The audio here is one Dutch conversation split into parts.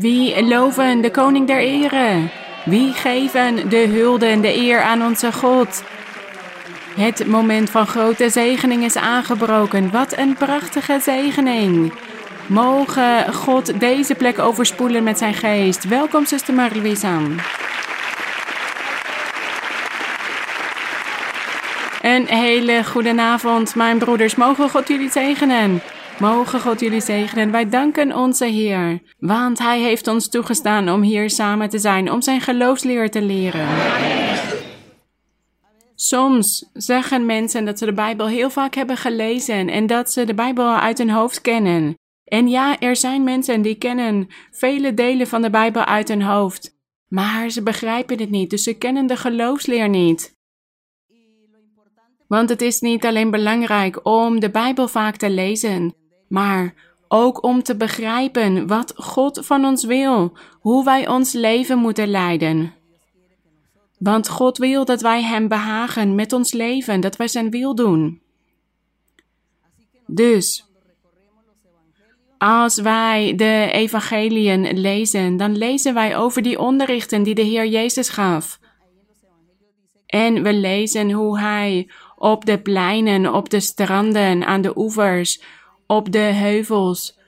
Wie loven de koning der ere? Wie geven de hulde en de eer aan onze God? Het moment van grote zegening is aangebroken. Wat een prachtige zegening. Mogen God deze plek overspoelen met zijn geest. Welkom, zuster Marie-Louise. Een hele goede avond, mijn broeders. Mogen God jullie zegenen. Mogen God jullie zegenen. Wij danken onze Heer, want Hij heeft ons toegestaan om hier samen te zijn, om zijn geloofsleer te leren. Soms zeggen mensen dat ze de Bijbel heel vaak hebben gelezen en dat ze de Bijbel uit hun hoofd kennen. En ja, er zijn mensen die kennen vele delen van de Bijbel uit hun hoofd, maar ze begrijpen het niet, dus ze kennen de geloofsleer niet. Want het is niet alleen belangrijk om de Bijbel vaak te lezen, maar ook om te begrijpen wat God van ons wil, hoe wij ons leven moeten leiden. Want God wil dat wij Hem behagen met ons leven, dat wij Zijn wil doen. Dus, als wij de evangeliën lezen, dan lezen wij over die onderrichten die de Heer Jezus gaf. En we lezen hoe Hij op de pleinen, op de stranden, aan de oevers, op de heuvels,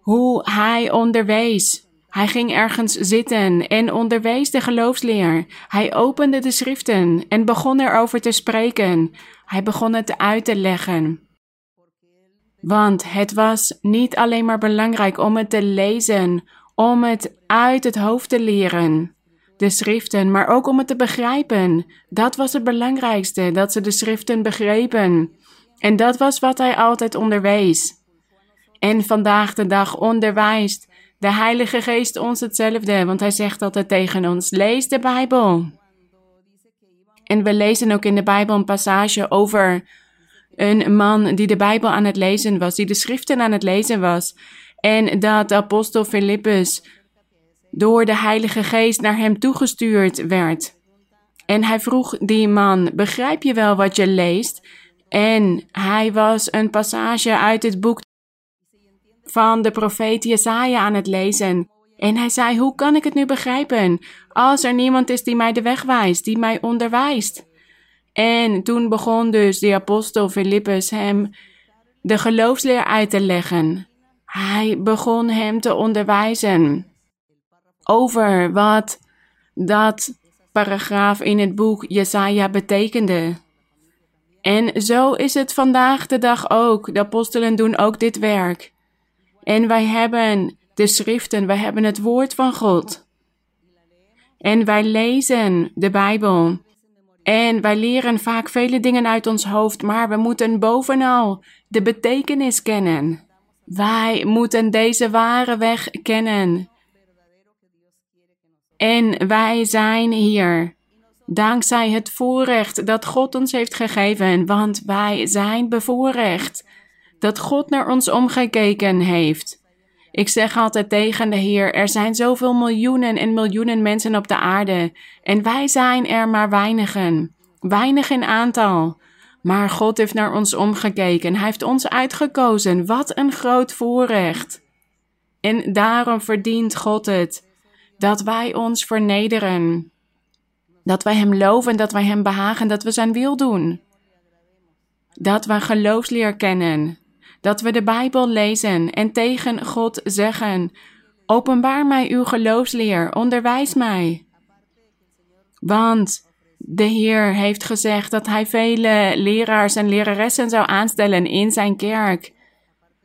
hoe hij onderwees. Hij ging ergens zitten en onderwees de geloofsleer. Hij opende de schriften en begon erover te spreken. Hij begon het uit te leggen. Want het was niet alleen maar belangrijk om het te lezen, om het uit het hoofd te leren, de schriften, maar ook om het te begrijpen. Dat was het belangrijkste, dat ze de schriften begrepen. En dat was wat hij altijd onderwees en vandaag de dag onderwijst de Heilige Geest ons hetzelfde, want hij zegt altijd tegen ons: lees de Bijbel. En we lezen ook in de Bijbel een passage over een man die de Bijbel aan het lezen was, die de schriften aan het lezen was. En dat apostel Filippus door de Heilige Geest naar hem toegestuurd werd. En hij vroeg die man: Begrijp je wel wat je leest? En hij was een passage uit het boek van de profeet Jesaja aan het lezen. En hij zei, hoe kan ik het nu begrijpen als er niemand is die mij de weg wijst, die mij onderwijst? En toen begon dus de apostel Filippus hem de geloofsleer uit te leggen. Hij begon hem te onderwijzen over wat dat paragraaf in het boek Jesaja betekende. En zo is het vandaag de dag ook. De apostelen doen ook dit werk. En wij hebben de schriften, wij hebben het woord van God. En wij lezen de Bijbel. En wij leren vaak vele dingen uit ons hoofd, maar we moeten bovenal de betekenis kennen. Wij moeten deze ware weg kennen. En wij zijn hier dankzij het voorrecht dat God ons heeft gegeven, want wij zijn bevoorrecht dat God naar ons omgekeken heeft. Ik zeg altijd tegen de Heer: er zijn zoveel miljoenen en miljoenen mensen op de aarde, en wij zijn er maar weinigen, weinig in aantal. Maar God heeft naar ons omgekeken, Hij heeft ons uitgekozen. Wat een groot voorrecht. En daarom verdient God het dat wij ons vernederen. Dat wij Hem loven, dat wij Hem behagen, dat we Zijn wil doen. Dat we geloofsleer kennen, dat we de Bijbel lezen en tegen God zeggen: Openbaar mij uw geloofsleer, onderwijs mij. Want de Heer heeft gezegd dat Hij vele leraars en leraressen zou aanstellen in zijn kerk.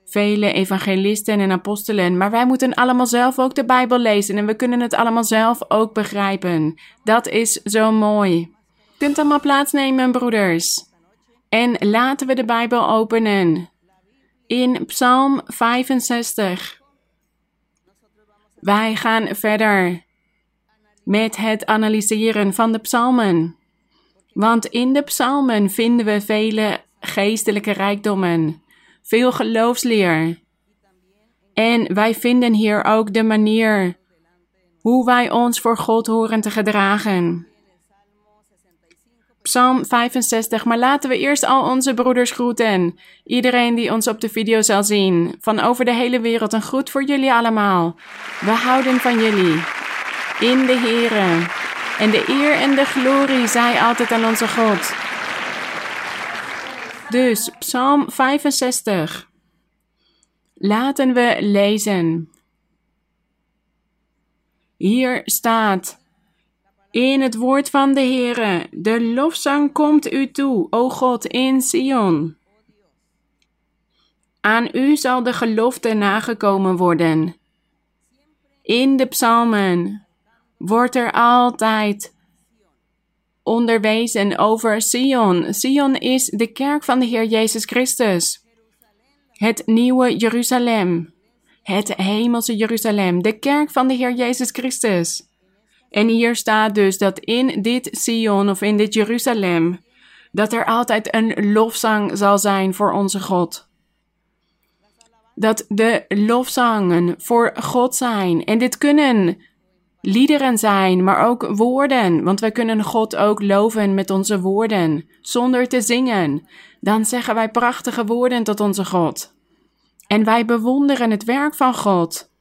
Vele evangelisten en apostelen, maar wij moeten allemaal zelf ook de Bijbel lezen en we kunnen het allemaal zelf ook begrijpen. Dat is zo mooi. Kunt allemaal plaatsnemen, broeders. En laten we de Bijbel openen in Psalm 65. Wij gaan verder met het analyseren van de psalmen. Want in de psalmen vinden we vele geestelijke rijkdommen, veel geloofsleer. En wij vinden hier ook de manier hoe wij ons voor God horen te gedragen. Psalm 65. Maar laten we eerst al onze broeders groeten. Iedereen die ons op de video zal zien. Van over de hele wereld. Een groet voor jullie allemaal. We houden van jullie. In de Here. En de eer en de glorie zij altijd aan onze God. Dus Psalm 65. Laten we lezen. Hier staat in het woord van de Heere, de lofzang komt u toe, o God, in Sion. Aan u zal de gelofte nagekomen worden. In de psalmen wordt er altijd onderwezen over Sion. Sion is de kerk van de Heer Jezus Christus. Het nieuwe Jeruzalem. Het hemelse Jeruzalem. De kerk van de Heer Jezus Christus. En hier staat dus dat in dit Sion of in dit Jeruzalem, dat er altijd een lofzang zal zijn voor onze God. Dat de lofzangen voor God zijn. En dit kunnen liederen zijn, maar ook woorden. Want wij kunnen God ook loven met onze woorden, zonder te zingen. Dan zeggen wij prachtige woorden tot onze God. En wij bewonderen het werk van God.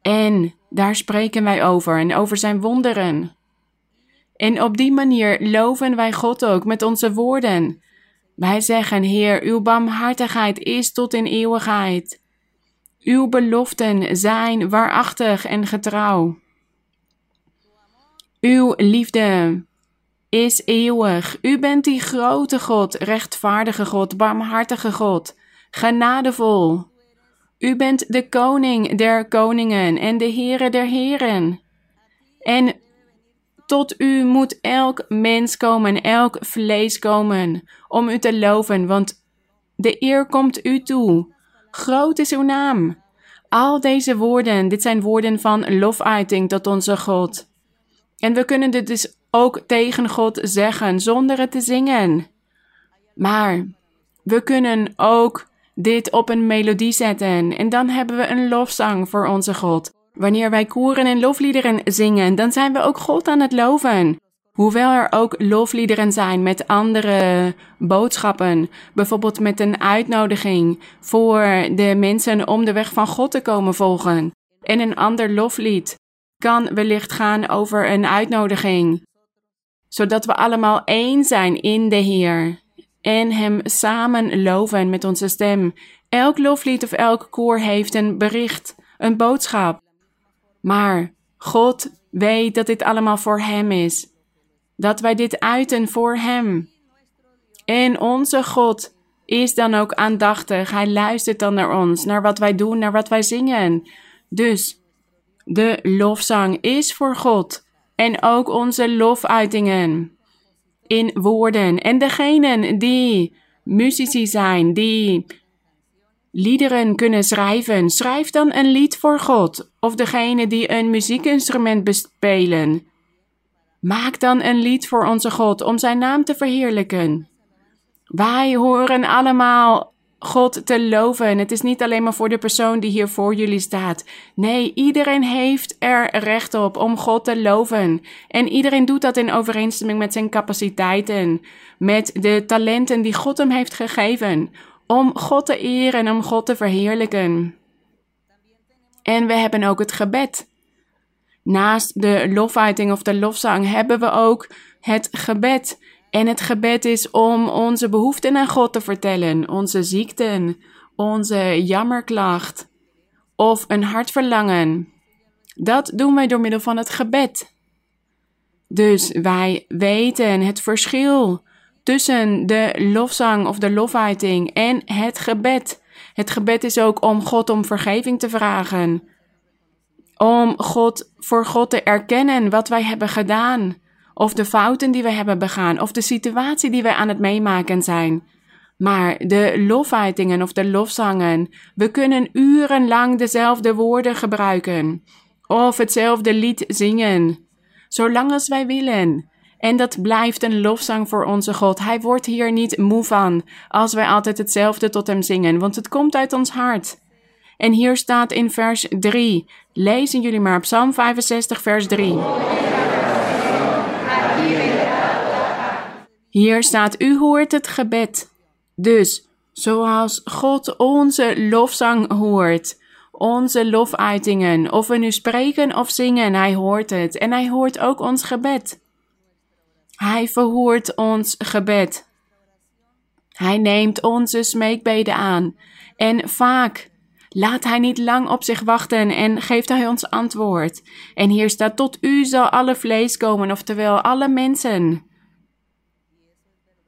En daar spreken wij over en over zijn wonderen. En op die manier loven wij God ook met onze woorden. Wij zeggen, Heer, uw barmhartigheid is tot in eeuwigheid. Uw beloften zijn waarachtig en getrouw. Uw liefde is eeuwig. U bent die grote God, rechtvaardige God, barmhartige God, genadevol. U bent de koning der koningen en de Heere der heren. En tot u moet elk mens komen, elk vlees komen, om u te loven, want de eer komt u toe. Groot is uw naam. Al deze woorden, dit zijn woorden van lofuiting tot onze God. En we kunnen dit dus ook tegen God zeggen zonder het te zingen. Maar we kunnen ook dit op een melodie zetten en dan hebben we een lofzang voor onze God. Wanneer wij koeren en lofliederen zingen, dan zijn we ook God aan het loven. Hoewel er ook lofliederen zijn met andere boodschappen, bijvoorbeeld met een uitnodiging voor de mensen om de weg van God te komen volgen. En een ander loflied kan wellicht gaan over een uitnodiging, zodat we allemaal één zijn in de Heer en Hem samen loven met onze stem. Elk loflied of elk koor heeft een bericht, een boodschap. Maar God weet dat dit allemaal voor Hem is. Dat wij dit uiten voor Hem. En onze God is dan ook aandachtig. Hij luistert dan naar ons, naar wat wij doen, naar wat wij zingen. Dus de lofzang is voor God en ook onze lofuitingen in woorden. En degenen die muzici zijn, die liederen kunnen schrijven, schrijf dan een lied voor God. Of degene die een muziekinstrument bespelen. Maak dan een lied voor onze God om zijn naam te verheerlijken. Wij horen allemaal God te loven. Het is niet alleen maar voor de persoon die hier voor jullie staat. Nee, iedereen heeft er recht op om God te loven. En iedereen doet dat in overeenstemming met zijn capaciteiten, met de talenten die God hem heeft gegeven, om God te eren en om God te verheerlijken. En we hebben ook het gebed. Naast de lofuiting of de lofzang hebben we ook het gebed. En het gebed is om onze behoeften aan God te vertellen, onze ziekten, onze jammerklacht of een hartverlangen. Dat doen wij door middel van het gebed. Dus wij weten het verschil tussen de lofzang of de lofuiting en het gebed. Het gebed is ook om God om vergeving te vragen. Om God voor God te erkennen wat wij hebben gedaan of de fouten die we hebben begaan, of de situatie die wij aan het meemaken zijn. Maar de lofuitingen of de lofzangen, we kunnen urenlang dezelfde woorden gebruiken, of hetzelfde lied zingen, zolang als wij willen. En dat blijft een lofzang voor onze God. Hij wordt hier niet moe van als wij altijd hetzelfde tot hem zingen, want het komt uit ons hart. En hier staat in vers 3. Lezen jullie maar Psalm 65, vers 3. Hier staat, u hoort het gebed. Dus, zoals God onze lofzang hoort, onze lofuitingen, of we nu spreken of zingen, hij hoort het. En hij hoort ook ons gebed. Hij verhoort ons gebed. Hij neemt onze smeekbeden aan. En vaak laat hij niet lang op zich wachten en geeft hij ons antwoord. En hier staat: Tot u zal alle vlees komen, oftewel alle mensen.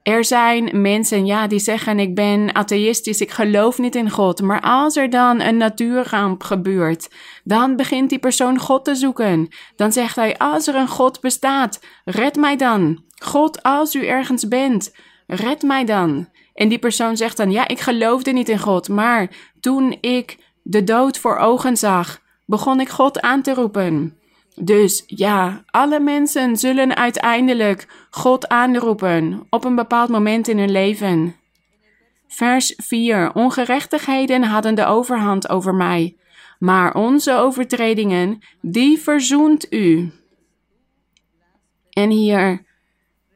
Er zijn mensen, ja, die zeggen: Ik ben atheïstisch, ik geloof niet in God. Maar als er dan een natuurramp gebeurt, dan begint die persoon God te zoeken. Dan zegt hij: Als er een God bestaat, red mij dan. God, als u ergens bent, red mij dan. En die persoon zegt dan: Ja, ik geloofde niet in God, maar toen ik de dood voor ogen zag, begon ik God aan te roepen. Dus ja, alle mensen zullen uiteindelijk God aanroepen op een bepaald moment in hun leven. Vers 4. Ongerechtigheden hadden de overhand over mij, maar onze overtredingen, die verzoent u. En hier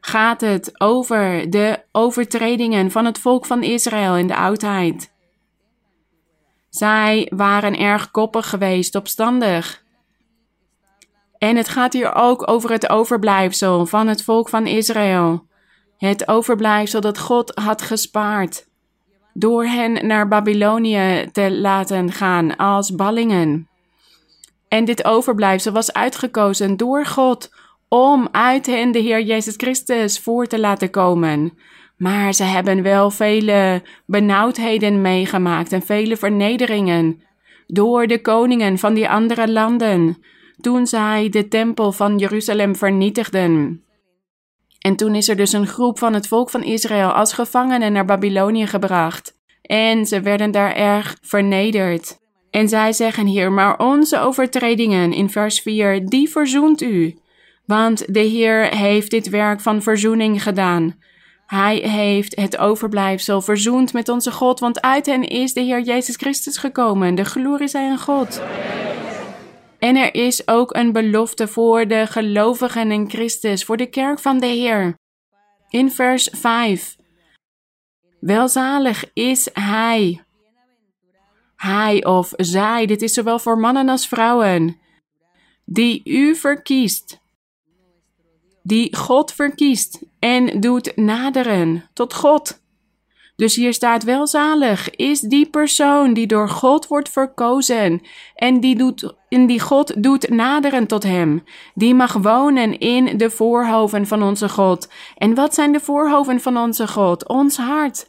gaat het over de overtredingen van het volk van Israël in de oudheid. Zij waren erg koppig geweest, opstandig. En het gaat hier ook over het overblijfsel van het volk van Israël. Het overblijfsel dat God had gespaard. Door hen naar Babylonië te laten gaan als ballingen. En dit overblijfsel was uitgekozen door God om uit hen de Heer Jezus Christus voor te laten komen. Maar ze hebben wel vele benauwdheden meegemaakt en vele vernederingen door de koningen van die andere landen, toen zij de tempel van Jeruzalem vernietigden. En toen is er dus een groep van het volk van Israël als gevangenen naar Babylonië gebracht. En ze werden daar erg vernederd. En zij zeggen hier, maar onze overtredingen in vers 4, die verzoent u. Want de Heer heeft dit werk van verzoening gedaan. Hij heeft het overblijfsel verzoend met onze God, want uit hen is de Heer Jezus Christus gekomen. De glorie zij aan God. En er is ook een belofte voor de gelovigen in Christus, voor de kerk van de Heer. In vers 5. Welzalig is Hij. Hij of zij, dit is zowel voor mannen als vrouwen, die u verkiest die God verkiest en doet naderen tot God. Dus hier staat welzalig is die persoon die door God wordt verkozen en die, doet, en die God doet naderen tot hem. Die mag wonen in de voorhoven van onze God. En wat zijn de voorhoven van onze God? Ons hart.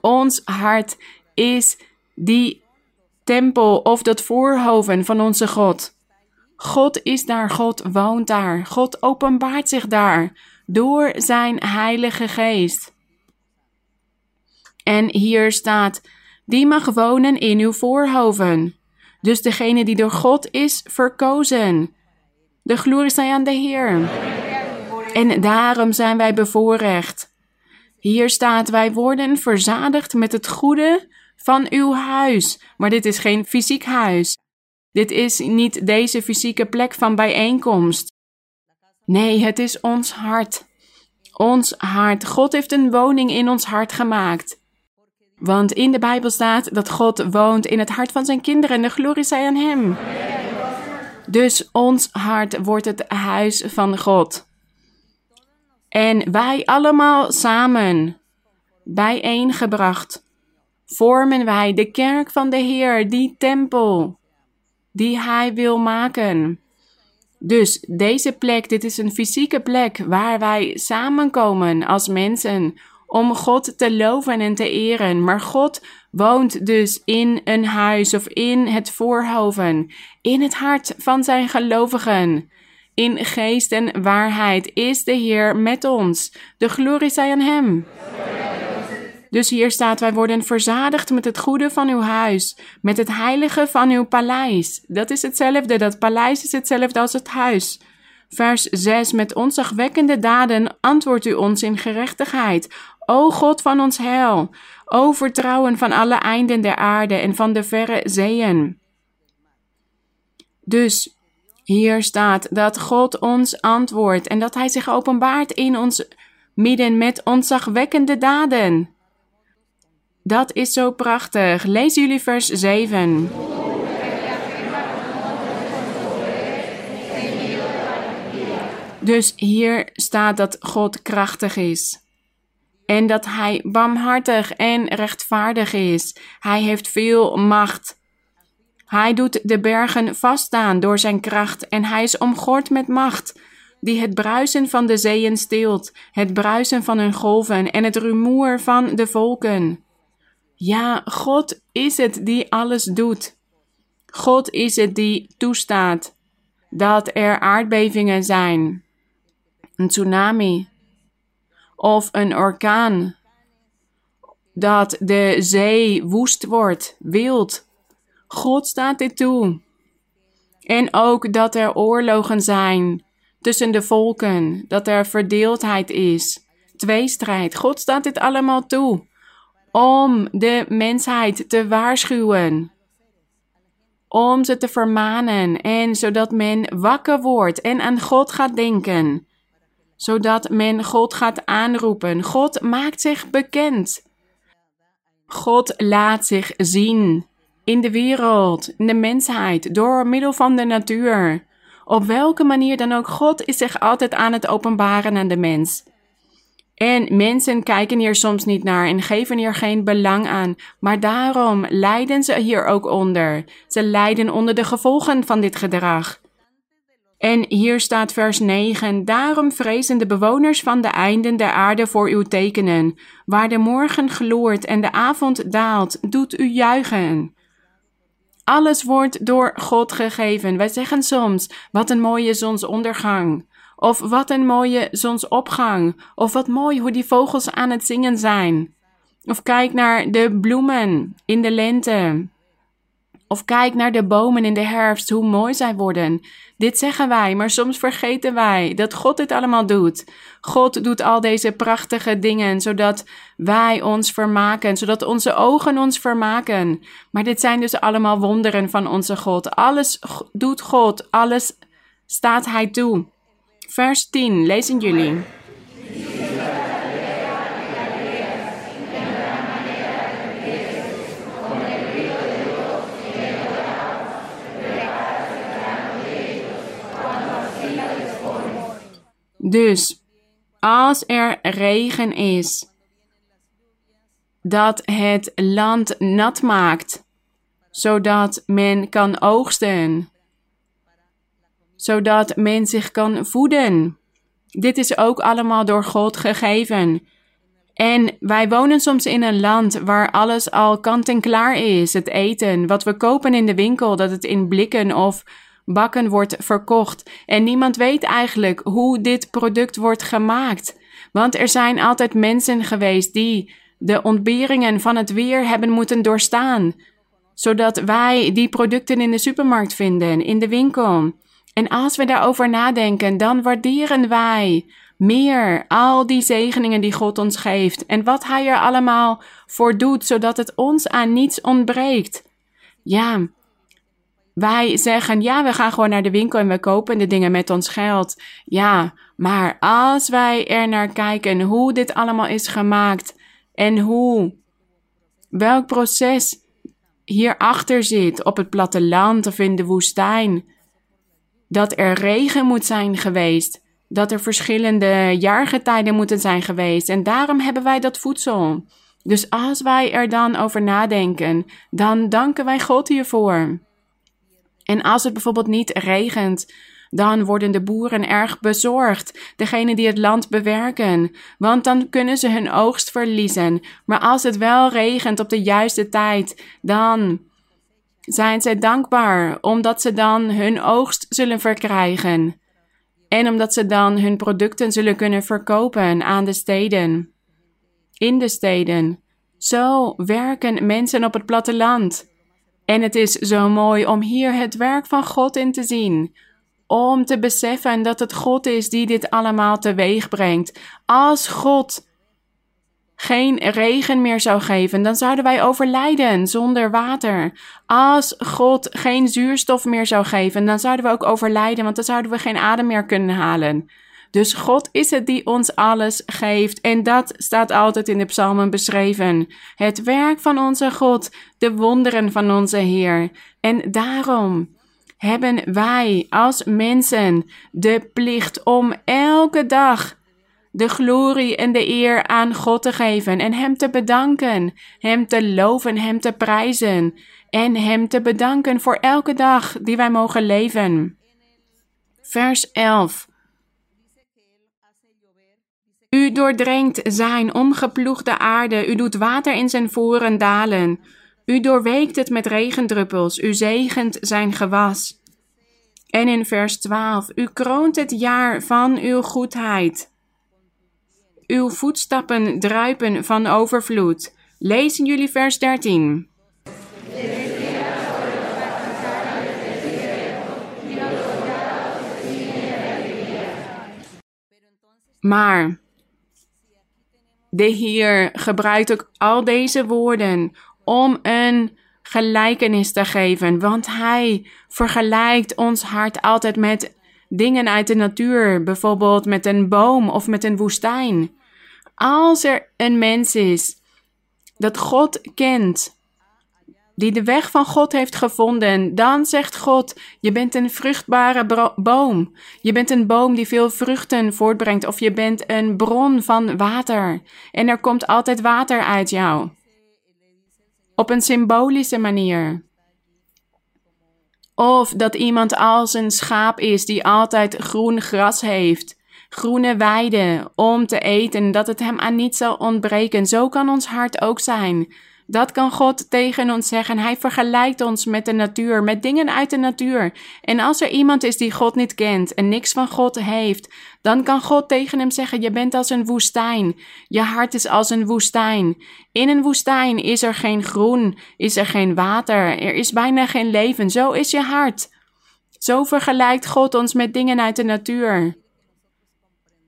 Ons hart is die tempel of dat voorhoven van onze God. God is daar, God woont daar, God openbaart zich daar door zijn Heilige Geest. En hier staat: die mag wonen in uw voorhoven. Dus degene die door God is verkozen. De glorie zij aan de Heer. En daarom zijn wij bevoorrecht. Hier staat: wij worden verzadigd met het goede van uw huis. Maar dit is geen fysiek huis. Dit is niet deze fysieke plek van bijeenkomst. Nee, het is ons hart. Ons hart. God heeft een woning in ons hart gemaakt. Want in de Bijbel staat dat God woont in het hart van zijn kinderen en de glorie zij aan Hem. Dus ons hart wordt het huis van God. En wij allemaal samen, bijeengebracht, vormen wij de kerk van de Heer, die tempel die Hij wil maken. Dus deze plek, dit is een fysieke plek waar wij samenkomen als mensen om God te loven en te eren. Maar God woont dus in een huis of in het voorhoven, in het hart van zijn gelovigen. In geest en waarheid is de Heer met ons. De glorie zij aan Hem. Dus hier staat: Wij worden verzadigd met het goede van uw huis, met het heilige van uw paleis. Dat is hetzelfde, dat paleis is hetzelfde als het huis. Vers 6: Met onzagwekkende daden antwoordt u ons in gerechtigheid. O God van ons heil, o vertrouwen van alle einden der aarde en van de verre zeeën. Dus hier staat dat God ons antwoordt en dat Hij zich openbaart in ons midden met ontzagwekkende daden. Dat is zo prachtig. Lees jullie vers 7. Dus hier staat dat God krachtig is. En dat Hij barmhartig en rechtvaardig is. Hij heeft veel macht. Hij doet de bergen vaststaan door zijn kracht en hij is omgord met macht, die het bruisen van de zeeën stilt, het bruisen van hun golven en het rumoer van de volken. Ja, God is het die alles doet. God is het die toestaat dat er aardbevingen zijn, een tsunami of een orkaan, dat de zee woest wordt, wild. God staat dit toe. En ook dat er oorlogen zijn tussen de volken, dat er verdeeldheid is, tweestrijd. God staat dit allemaal toe om de mensheid te waarschuwen, om ze te vermanen en zodat men wakker wordt en aan God gaat denken, zodat men God gaat aanroepen. God maakt zich bekend. God laat zich zien in de wereld, in de mensheid, door middel van de natuur. Op welke manier dan ook, God is zich altijd aan het openbaren aan de mens. En mensen kijken hier soms niet naar en geven hier geen belang aan, maar daarom lijden ze hier ook onder. Ze lijden onder de gevolgen van dit gedrag. En hier staat vers 9: Daarom vrezen de bewoners van de einden der aarde voor uw tekenen. Waar de morgen gloort en de avond daalt, doet u juichen. Alles wordt door God gegeven. Wij zeggen soms: wat een mooie zonsondergang. Of wat een mooie zonsopgang. Of wat mooi hoe die vogels aan het zingen zijn. Of kijk naar de bloemen in de lente. Of kijk naar de bomen in de herfst, hoe mooi zij worden. Dit zeggen wij, maar soms vergeten wij dat God dit allemaal doet. God doet al deze prachtige dingen, zodat wij ons vermaken, zodat onze ogen ons vermaken. Maar dit zijn dus allemaal wonderen van onze God. Alles doet God, alles staat Hij toe. Vers 10, lezen jullie. Dus als er regen is, dat het land nat maakt, zodat men kan oogsten, zodat men zich kan voeden. Dit is ook allemaal door God gegeven. En wij wonen soms in een land waar alles al kant en klaar is. Het eten, wat we kopen in de winkel, dat het in blikken of bakken wordt verkocht. En niemand weet eigenlijk hoe dit product wordt gemaakt. Want er zijn altijd mensen geweest die de ontberingen van het weer hebben moeten doorstaan. Zodat wij die producten in de supermarkt vinden, in de winkel. En als we daarover nadenken, dan waarderen wij meer al die zegeningen die God ons geeft en wat Hij er allemaal voor doet, zodat het ons aan niets ontbreekt. Ja, wij zeggen, ja, we gaan gewoon naar de winkel en we kopen de dingen met ons geld. Ja, maar als wij er naar kijken hoe dit allemaal is gemaakt en hoe, welk proces hierachter zit op het platteland of in de woestijn, dat er regen moet zijn geweest, dat er verschillende jaargetijden moeten zijn geweest en daarom hebben wij dat voedsel. Dus als wij er dan over nadenken, dan danken wij God hiervoor. En als het bijvoorbeeld niet regent, dan worden de boeren erg bezorgd, degene die het land bewerken, want dan kunnen ze hun oogst verliezen. Maar als het wel regent op de juiste tijd, dan zijn zij dankbaar, omdat ze dan hun oogst zullen verkrijgen. En omdat ze dan hun producten zullen kunnen verkopen aan de steden. In de steden. Zo werken mensen op het platteland. En het is zo mooi om hier het werk van God in te zien. Om te beseffen dat het God is die dit allemaal teweeg brengt. Als God geen regen meer zou geven, dan zouden wij overlijden zonder water. Als God geen zuurstof meer zou geven, dan zouden we ook overlijden, want dan zouden we geen adem meer kunnen halen. Dus God is het die ons alles geeft. En dat staat altijd in de psalmen beschreven. Het werk van onze God, de wonderen van onze Heer. En daarom hebben wij als mensen de plicht om elke dag de glorie en de eer aan God te geven en Hem te bedanken, Hem te loven, Hem te prijzen en Hem te bedanken voor elke dag die wij mogen leven. Vers 11. U doordrenkt zijn omgeploegde aarde, u doet water in zijn voren dalen. U doorweekt het met regendruppels, u zegent zijn gewas. En in vers 12, u kroont het jaar van uw goedheid. Uw voetstappen druipen van overvloed. Lezen jullie vers 13. Maar de Heer gebruikt ook al deze woorden om een gelijkenis te geven, want Hij vergelijkt ons hart altijd met dingen uit de natuur, bijvoorbeeld met een boom of met een woestijn. Als er een mens is dat God kent, die de weg van God heeft gevonden, dan zegt God: Je bent een vruchtbare boom. Je bent een boom die veel vruchten voortbrengt, of je bent een bron van water. En er komt altijd water uit jou. Op een symbolische manier. Of dat iemand als een schaap is die altijd groen gras heeft, groene weiden om te eten, dat het hem aan niet zal ontbreken. Zo kan ons hart ook zijn. Dat kan God tegen ons zeggen. Hij vergelijkt ons met de natuur, met dingen uit de natuur. En als er iemand is die God niet kent en niks van God heeft, dan kan God tegen hem zeggen: Je bent als een woestijn. Je hart is als een woestijn. In een woestijn is er geen groen, is er geen water, er is bijna geen leven. Zo is je hart. Zo vergelijkt God ons met dingen uit de natuur.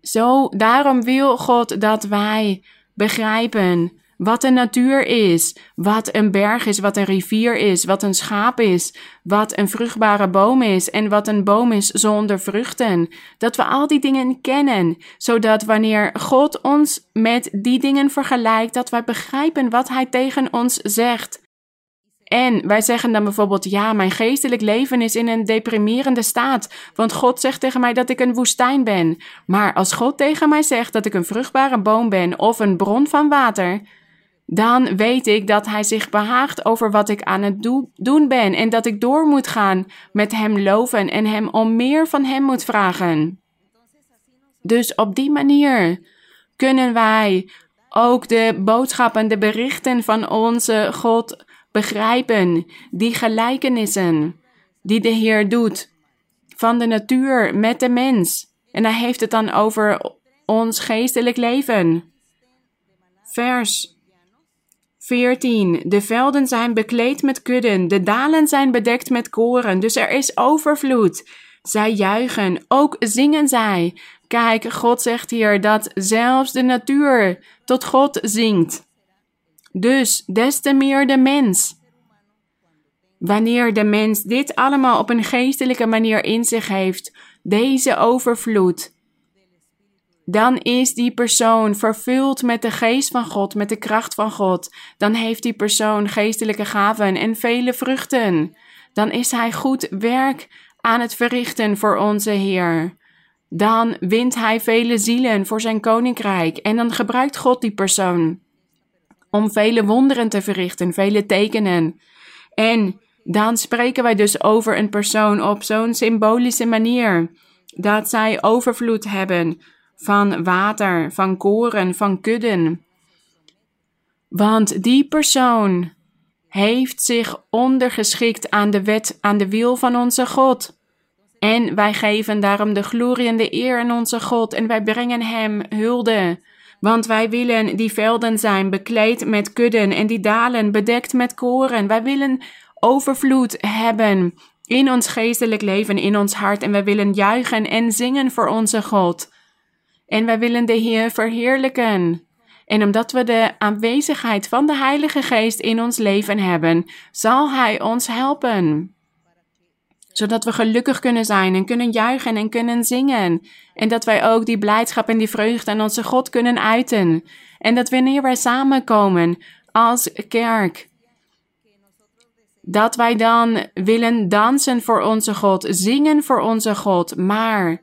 Zo, daarom wil God dat wij begrijpen wat een natuur is, wat een berg is, wat een rivier is, wat een schaap is, wat een vruchtbare boom is en wat een boom is zonder vruchten. Dat we al die dingen kennen, zodat wanneer God ons met die dingen vergelijkt, dat wij begrijpen wat Hij tegen ons zegt. En wij zeggen dan bijvoorbeeld: Ja, mijn geestelijk leven is in een deprimerende staat, want God zegt tegen mij dat ik een woestijn ben. Maar als God tegen mij zegt dat ik een vruchtbare boom ben of een bron van water, dan weet ik dat Hij zich behaagt over wat ik aan het doen ben en dat ik door moet gaan met Hem loven en Hem om meer van Hem moet vragen. Dus op die manier kunnen wij ook de boodschappen, de berichten van onze God begrijpen, die gelijkenissen die de Heer doet van de natuur met de mens. En hij heeft het dan over ons geestelijk leven. Vers 14. De velden zijn bekleed met kudden, de dalen zijn bedekt met koren, dus er is overvloed. Zij juichen, ook zingen zij. Kijk, God zegt hier dat zelfs de natuur tot God zingt. Dus des te meer de mens. Wanneer de mens dit allemaal op een geestelijke manier in zich heeft, deze overvloed, dan is die persoon vervuld met de geest van God, met de kracht van God. Dan heeft die persoon geestelijke gaven en vele vruchten. Dan is hij goed werk aan het verrichten voor onze Heer. Dan wint hij vele zielen voor zijn koninkrijk en dan gebruikt God die persoon om vele wonderen te verrichten, vele tekenen. En dan spreken wij dus over een persoon op zo'n symbolische manier dat zij overvloed hebben van water, van koren, van kudden. Want die persoon heeft zich ondergeschikt aan de wet, aan de wil van onze God. En wij geven daarom de glorie en de eer aan onze God en wij brengen Hem hulde. Want wij willen die velden zijn bekleed met kudden en die dalen bedekt met koren. Wij willen overvloed hebben in ons geestelijk leven, in ons hart. En wij willen juichen en zingen voor onze God. En wij willen de Heer verheerlijken. En omdat we de aanwezigheid van de Heilige Geest in ons leven hebben, zal Hij ons helpen. zodat we gelukkig kunnen zijn en kunnen juichen en kunnen zingen. En dat wij ook die blijdschap en die vreugde aan onze God kunnen uiten. En dat wanneer wij samenkomen als kerk, dat wij dan willen dansen voor onze God, zingen voor onze God, maar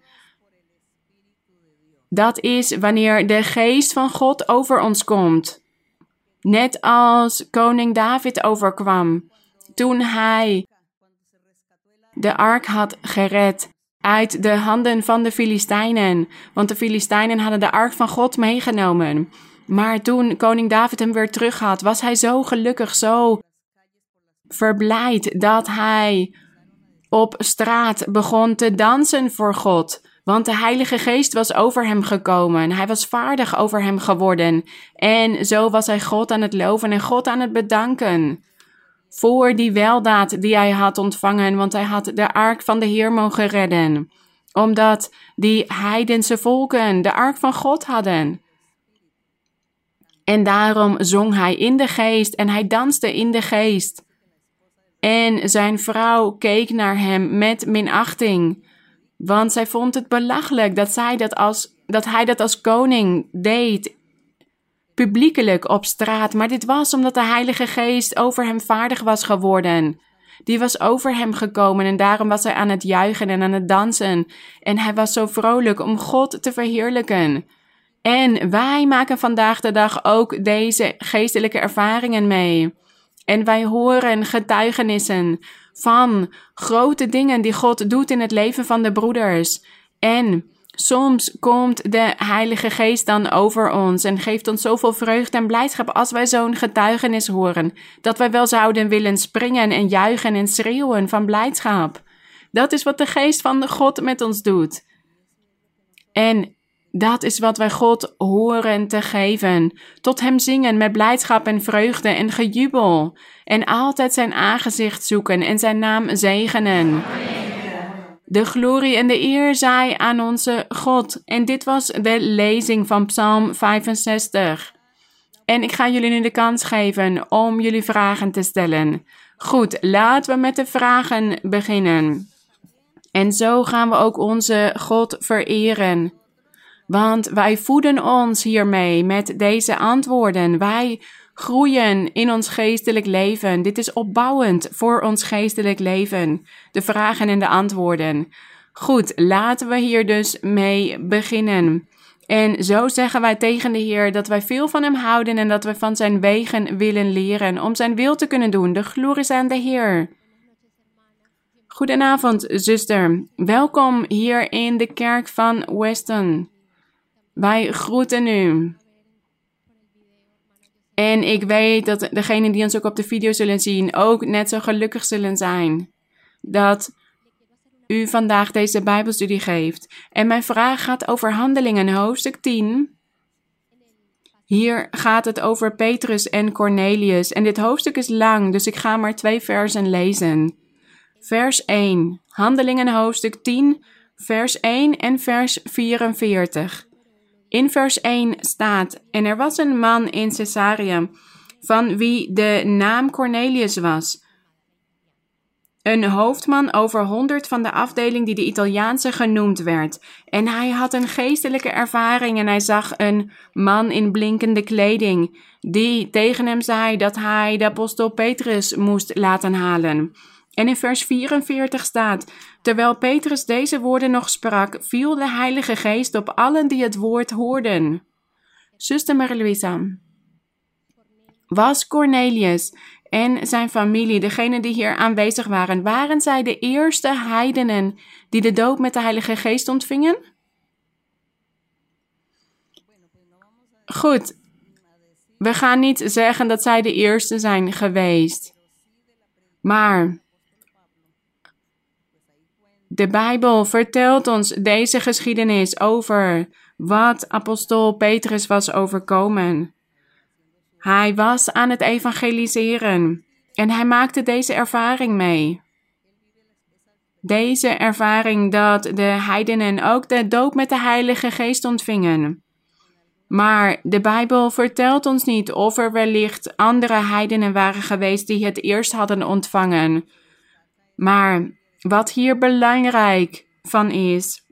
dat is wanneer de geest van God over ons komt. Net als koning David overkwam toen hij de ark had gered uit de handen van de Filistijnen. Want de Filistijnen hadden de ark van God meegenomen. Maar toen koning David hem weer terug had, was hij zo gelukkig, zo verblijd dat hij op straat begon te dansen voor God. Want de Heilige Geest was over hem gekomen. Hij was vaardig over hem geworden. En zo was hij God aan het loven en God aan het bedanken. Voor die weldaad die hij had ontvangen, want hij had de ark van de Heer mogen redden. Omdat die heidense volken de ark van God hadden. En daarom zong hij in de geest en hij danste in de geest. En zijn vrouw keek naar hem met minachting, want zij vond het belachelijk dat, zij dat, als, dat hij dat als koning deed, publiekelijk op straat. Maar dit was omdat de Heilige Geest over hem vaardig was geworden. Die was over hem gekomen en daarom was hij aan het juichen en aan het dansen. En hij was zo vrolijk om God te verheerlijken. En wij maken vandaag de dag ook deze geestelijke ervaringen mee. En wij horen getuigenissen van grote dingen die God doet in het leven van de broeders. En soms komt de Heilige Geest dan over ons en geeft ons zoveel vreugde en blijdschap als wij zo'n getuigenis horen, dat wij wel zouden willen springen en juichen en schreeuwen van blijdschap. Dat is wat de Geest van God met ons doet. En dat is wat wij God horen te geven. Tot Hem zingen met blijdschap en vreugde en gejubel. En altijd Zijn aangezicht zoeken en Zijn naam zegenen. De glorie en de eer zij aan onze God. En dit was de lezing van Psalm 65. En ik ga jullie nu de kans geven om jullie vragen te stellen. Goed, laten we met de vragen beginnen. En zo gaan we ook onze God vereren. Want wij voeden ons hiermee met deze antwoorden. Wij groeien in ons geestelijk leven. Dit is opbouwend voor ons geestelijk leven. De vragen en de antwoorden. Goed, laten we hier dus mee beginnen. En zo zeggen wij tegen de Heer dat wij veel van Hem houden en dat we van Zijn wegen willen leren om Zijn wil te kunnen doen. De glorie is aan de Heer. Goedenavond, zuster. Welkom hier in de kerk van Weston. Wij groeten u. En ik weet dat degenen die ons ook op de video zullen zien ook net zo gelukkig zullen zijn dat u vandaag deze Bijbelstudie geeft. En mijn vraag gaat over Handelingen, hoofdstuk 10. Hier gaat het over Petrus en Cornelius. En dit hoofdstuk is lang, dus ik ga maar twee versen lezen. Vers 1, Handelingen, hoofdstuk 10, vers 1 en vers 44. In vers 1 staat: En er was een man in Caesarea, van wie de naam Cornelius was. Een hoofdman over honderd van de afdeling die de Italiaanse genoemd werd. En hij had een geestelijke ervaring en hij zag een man in blinkende kleding, die tegen hem zei dat hij de apostel Petrus moest laten halen. En in vers 44 staat: Terwijl Petrus deze woorden nog sprak, viel de Heilige Geest op allen die het woord hoorden. Zuster Marie-Louisa, was Cornelius en zijn familie, degenen die hier aanwezig waren, waren zij de eerste heidenen die de doop met de Heilige Geest ontvingen? Goed, we gaan niet zeggen dat zij de eerste zijn geweest. Maar de Bijbel vertelt ons deze geschiedenis over wat apostel Petrus was overkomen. Hij was aan het evangeliseren en hij maakte deze ervaring mee. Deze ervaring dat de heidenen ook de doop met de Heilige Geest ontvingen. Maar de Bijbel vertelt ons niet of er wellicht andere heidenen waren geweest die het eerst hadden ontvangen. Maar wat hier belangrijk van is,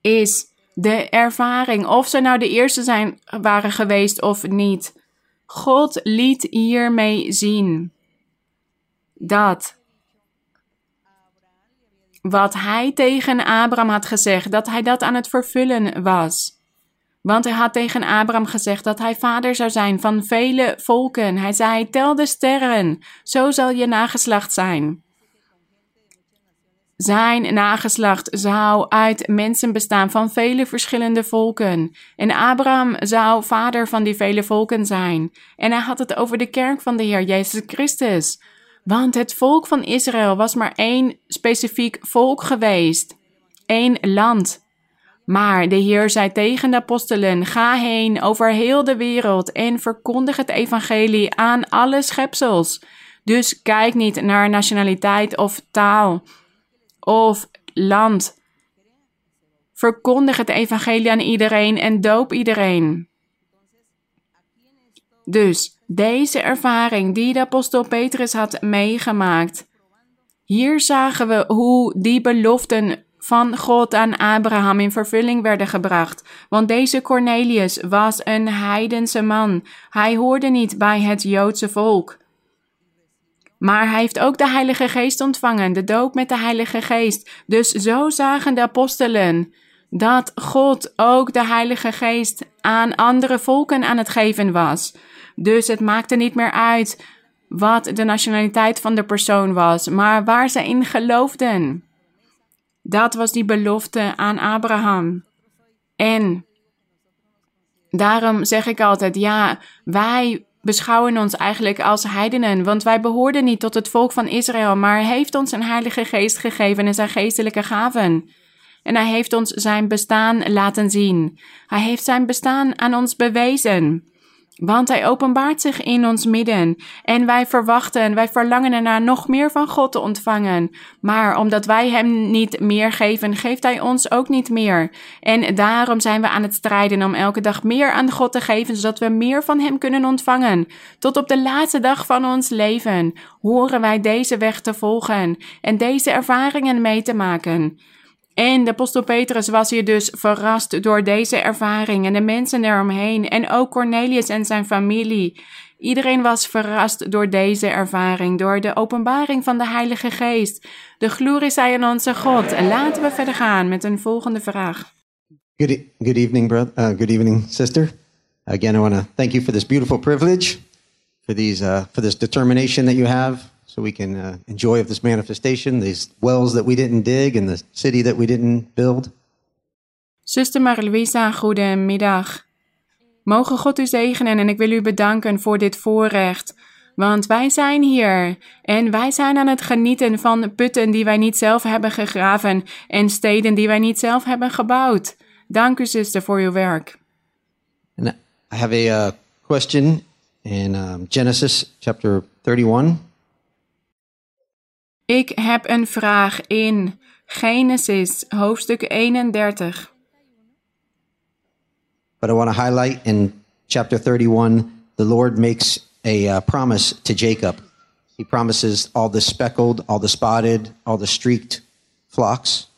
is de ervaring. Of ze nou de eerste zijn, waren geweest of niet. God liet hiermee zien dat wat hij tegen Abraham had gezegd, dat hij dat aan het vervullen was. Want hij had tegen Abraham gezegd dat hij vader zou zijn van vele volken. Hij zei: Tel de sterren, zo zal je nageslacht zijn. Zijn nageslacht zou uit mensen bestaan van vele verschillende volken. En Abraham zou vader van die vele volken zijn. En hij had het over de kerk van de Heer Jezus Christus. Want het volk van Israël was maar één specifiek volk geweest. één land. Maar de Heer zei tegen de apostelen: Ga heen over heel de wereld en verkondig het evangelie aan alle schepsels. Dus kijk niet naar nationaliteit of taal of land. Verkondig het evangelie aan iedereen en doop iedereen. Dus deze ervaring die de apostel Petrus had meegemaakt. Hier zagen we hoe die beloften van God aan Abraham in vervulling werden gebracht. Want deze Cornelius was een heidense man. Hij hoorde niet bij het Joodse volk. Maar hij heeft ook de Heilige Geest ontvangen, de doop met de Heilige Geest. Dus zo zagen de apostelen dat God ook de Heilige Geest aan andere volken aan het geven was. Dus het maakte niet meer uit wat de nationaliteit van de persoon was, maar waar ze in geloofden. Dat was die belofte aan Abraham. En daarom zeg ik altijd: ja, wij beschouwen ons eigenlijk als heidenen, want wij behoorden niet tot het volk van Israël, maar hij heeft ons een heilige geest gegeven en zijn geestelijke gaven. En hij heeft ons zijn bestaan laten zien. Hij heeft zijn bestaan aan ons bewezen. Want hij openbaart zich in ons midden en wij verwachten, wij verlangen ernaar nog meer van God te ontvangen. Maar omdat wij hem niet meer geven, geeft hij ons ook niet meer. En daarom zijn we aan het strijden om elke dag meer aan God te geven, zodat we meer van hem kunnen ontvangen. Tot op de laatste dag van ons leven horen wij deze weg te volgen en deze ervaringen mee te maken. En de apostel Petrus was hier dus verrast door deze ervaring en de mensen eromheen en ook Cornelius en zijn familie. Iedereen was verrast door deze ervaring, door de openbaring van de Heilige Geest. De glorie zij aan onze God. En laten we verder gaan met een volgende vraag. Good, e evening, brother. Uh, good evening, sister. Again, I want to thank you for this beautiful privilege, for these, uh, for this determination that you have so we can uh, enjoy of this manifestation, these wells that we didn't dig and the city that we didn't build. Zuster Marie-Louisa, goedemiddag. Mogen God u zegenen en ik wil u bedanken voor dit voorrecht. Want wij zijn hier en wij zijn aan het genieten van putten die wij niet zelf hebben gegraven en steden die wij niet zelf hebben gebouwd. Dank u, zuster, voor uw werk. And I have a uh, question in um, Genesis chapter 31. Ik heb een vraag in Genesis hoofdstuk 31. But I want to highlight in chapter 31, the Lord makes a uh, promise to Jacob. He promises all the speckled, all the spotted, all the streaked flocks.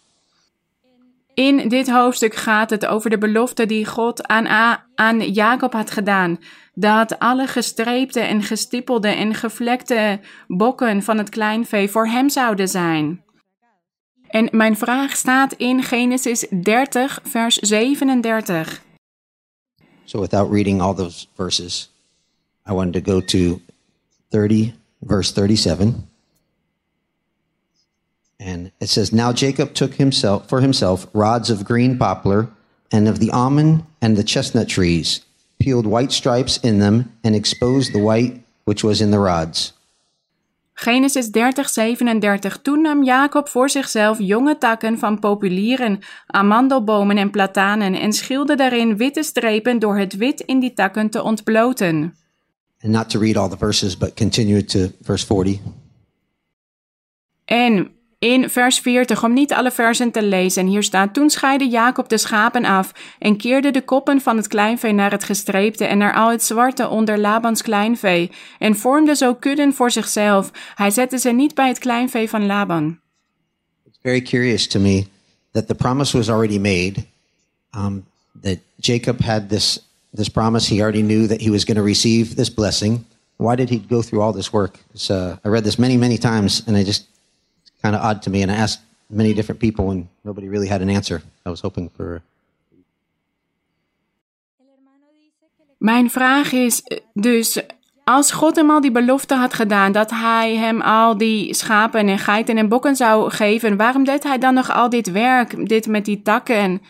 In dit hoofdstuk gaat het over de belofte die God aan, aan Jacob had gedaan. Dat alle gestreepte en gestippelde en gevlekte bokken van het kleinvee voor hem zouden zijn. En mijn vraag staat in Genesis 30, vers 37. So without reading all those verses, I wanted to go to 30, verse 37. And it says, Now Jacob took himself for himself rods of green poplar and of the almond and the chestnut trees, peeled white stripes in them, and exposed the white which was in the rods. Genesis 30, 37. Toen nam Jacob voor zichzelf jonge takken van populieren, amandelbomen en platanen en schilde daarin witte strepen door het wit in die takken te ontbloten. And not to read all the verses, but continue to verse 40. En in vers 40, om niet alle versen te lezen, hier staat: Toen scheidde Jacob de schapen af en keerde de koppen van het kleinvee naar het gestreepte en naar al het zwarte onder Labans kleinvee, en vormde zo kudden voor zichzelf. Hij zette ze niet bij het kleinvee van Laban. very curious to me that the promise was already made. Um, that Jacob had this this promise. He already knew that he was going to receive this blessing. Why did he go through all this work? Uh, I read this many, many times, and it just kind of odd to me. And I asked many different people, and nobody really had an answer. I was hoping for. Mijn vraag is dus, als God hem al die belofte had gedaan dat hij hem al die schapen en geiten en bokken zou geven, waarom deed hij dan nog al dit werk, dit met die takken?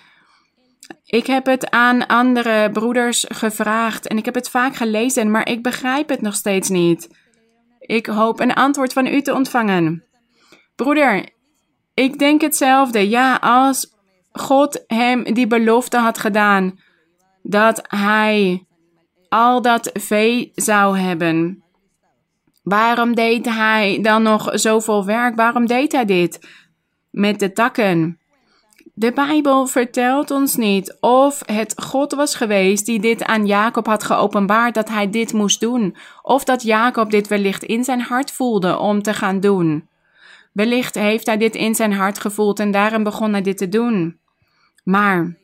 Ik heb het aan andere broeders gevraagd en ik heb het vaak gelezen, maar ik begrijp het nog steeds niet. Ik hoop een antwoord van u te ontvangen. Broeder, ik denk hetzelfde. Ja, als God hem die belofte had gedaan dat hij al dat vee zou hebben. Waarom deed hij dan nog zoveel werk? Waarom deed hij dit met de takken? De Bijbel vertelt ons niet of het God was geweest die dit aan Jacob had geopenbaard dat hij dit moest doen, of dat Jacob dit wellicht in zijn hart voelde om te gaan doen. Wellicht heeft hij dit in zijn hart gevoeld en daarom begon hij dit te doen. Maar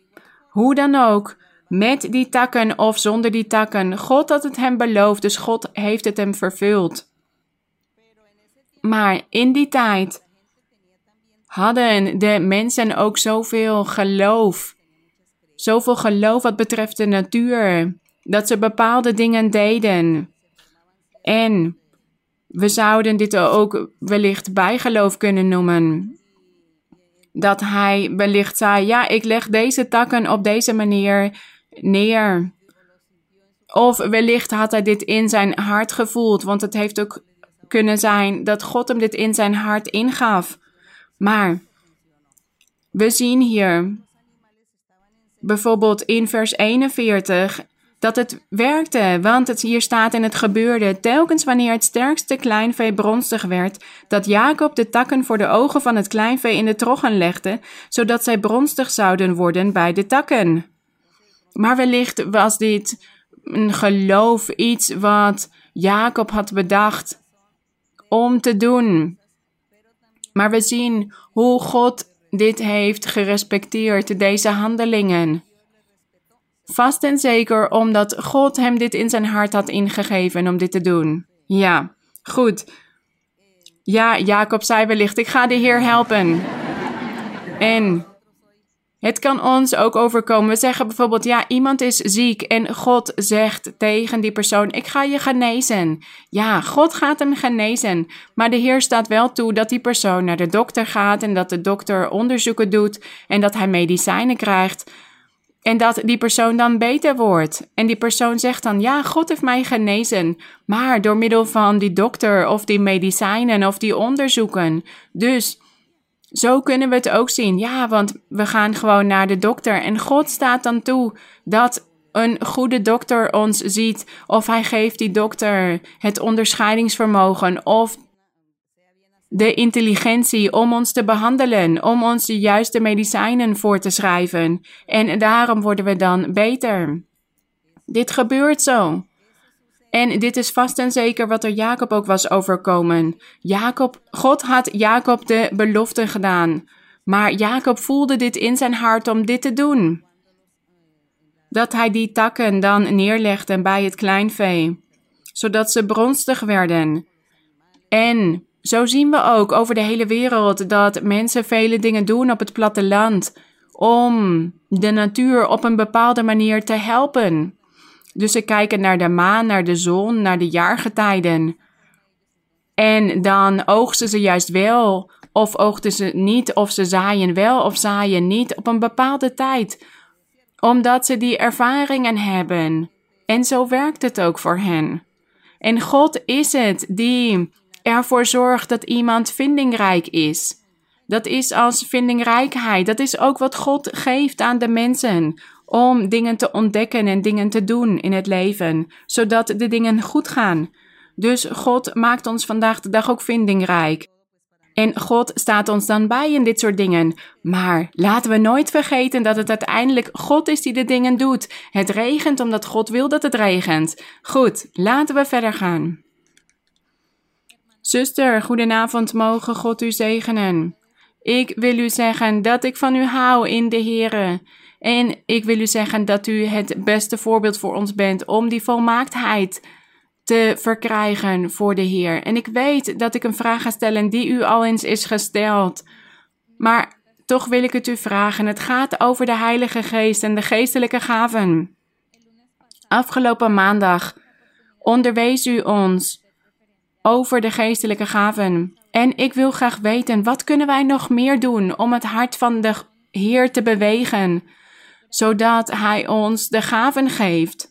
hoe dan ook, met die takken of zonder die takken, God had het hem beloofd, dus God heeft het hem vervuld. Maar in die tijd hadden de mensen ook zoveel geloof. Zoveel geloof wat betreft de natuur, dat ze bepaalde dingen deden. En we zouden dit ook wellicht bijgeloof kunnen noemen. Dat hij wellicht zei: Ja, ik leg deze takken op deze manier neer. Of wellicht had hij dit in zijn hart gevoeld, want het heeft ook kunnen zijn dat God hem dit in zijn hart ingaf. Maar we zien hier bijvoorbeeld in vers 41 dat het werkte, want het hier staat en het gebeurde telkens wanneer het sterkste kleinvee bronstig werd, dat Jacob de takken voor de ogen van het kleinvee in de troggen legde, zodat zij bronstig zouden worden bij de takken. Maar wellicht was dit een geloof, iets wat Jacob had bedacht om te doen. Maar we zien hoe God dit heeft gerespecteerd, deze handelingen. Vast en zeker omdat God hem dit in zijn hart had ingegeven om dit te doen. Ja, goed. Ja, Jacob zei wellicht: Ik ga de Heer helpen. En het kan ons ook overkomen. We zeggen bijvoorbeeld, ja, iemand is ziek en God zegt tegen die persoon, ik ga je genezen. Ja, God gaat hem genezen. Maar de Heer staat wel toe dat die persoon naar de dokter gaat en dat de dokter onderzoeken doet en dat hij medicijnen krijgt. En dat die persoon dan beter wordt. En die persoon zegt dan: Ja, God heeft mij genezen. Maar door middel van die dokter of die medicijnen of die onderzoeken. Dus zo kunnen we het ook zien. Ja, want we gaan gewoon naar de dokter. En God staat dan toe dat een goede dokter ons ziet. Of hij geeft die dokter het onderscheidingsvermogen. Of de intelligentie om ons te behandelen, om ons de juiste medicijnen voor te schrijven. En daarom worden we dan beter. Dit gebeurt zo. En dit is vast en zeker wat er Jacob ook was overkomen. Jacob, God had Jacob de belofte gedaan. Maar Jacob voelde dit in zijn hart om dit te doen. Dat hij die takken dan neerlegde bij het kleinvee, zodat ze bronstig werden. En zo zien we ook over de hele wereld dat mensen vele dingen doen op het platteland om de natuur op een bepaalde manier te helpen. Dus ze kijken naar de maan, naar de zon, naar de jaargetijden. En dan oogsten ze juist wel, of oogsten ze niet, of ze zaaien wel of zaaien niet op een bepaalde tijd, omdat ze die ervaringen hebben. En zo werkt het ook voor hen. En God is het die ervoor zorgt dat iemand vindingrijk is. Dat is als vindingrijkheid. Dat is ook wat God geeft aan de mensen om dingen te ontdekken en dingen te doen in het leven, zodat de dingen goed gaan. Dus God maakt ons vandaag de dag ook vindingrijk. En God staat ons dan bij in dit soort dingen. Maar laten we nooit vergeten dat het uiteindelijk God is die de dingen doet. Het regent omdat God wil dat het regent. Goed, laten we verder gaan. Zuster, goedenavond, mogen God u zegenen. Ik wil u zeggen dat ik van u hou in de Here. En ik wil u zeggen dat u het beste voorbeeld voor ons bent om die volmaaktheid te verkrijgen voor de Heer. En ik weet dat ik een vraag ga stellen die u al eens is gesteld. Maar toch wil ik het u vragen. Het gaat over de Heilige Geest en de geestelijke gaven. Afgelopen maandag onderwees u ons over de geestelijke gaven. En ik wil graag weten, wat kunnen wij nog meer doen om het hart van de Heer te bewegen, zodat Hij ons de gaven geeft?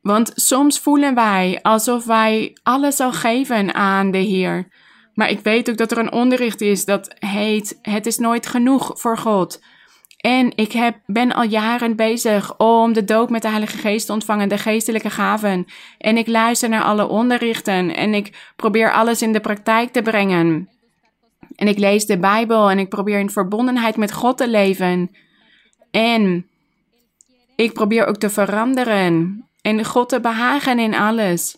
Want soms voelen wij alsof wij alles al geven aan de Heer. Maar ik weet ook dat er een onderricht is dat heet: Het is nooit genoeg voor God. En ik heb, ben al jaren bezig om de doop met de Heilige Geest te ontvangen, de geestelijke gaven. En ik luister naar alle onderrichten en ik probeer alles in de praktijk te brengen. En ik lees de Bijbel en ik probeer in verbondenheid met God te leven. En ik probeer ook te veranderen en God te behagen in alles.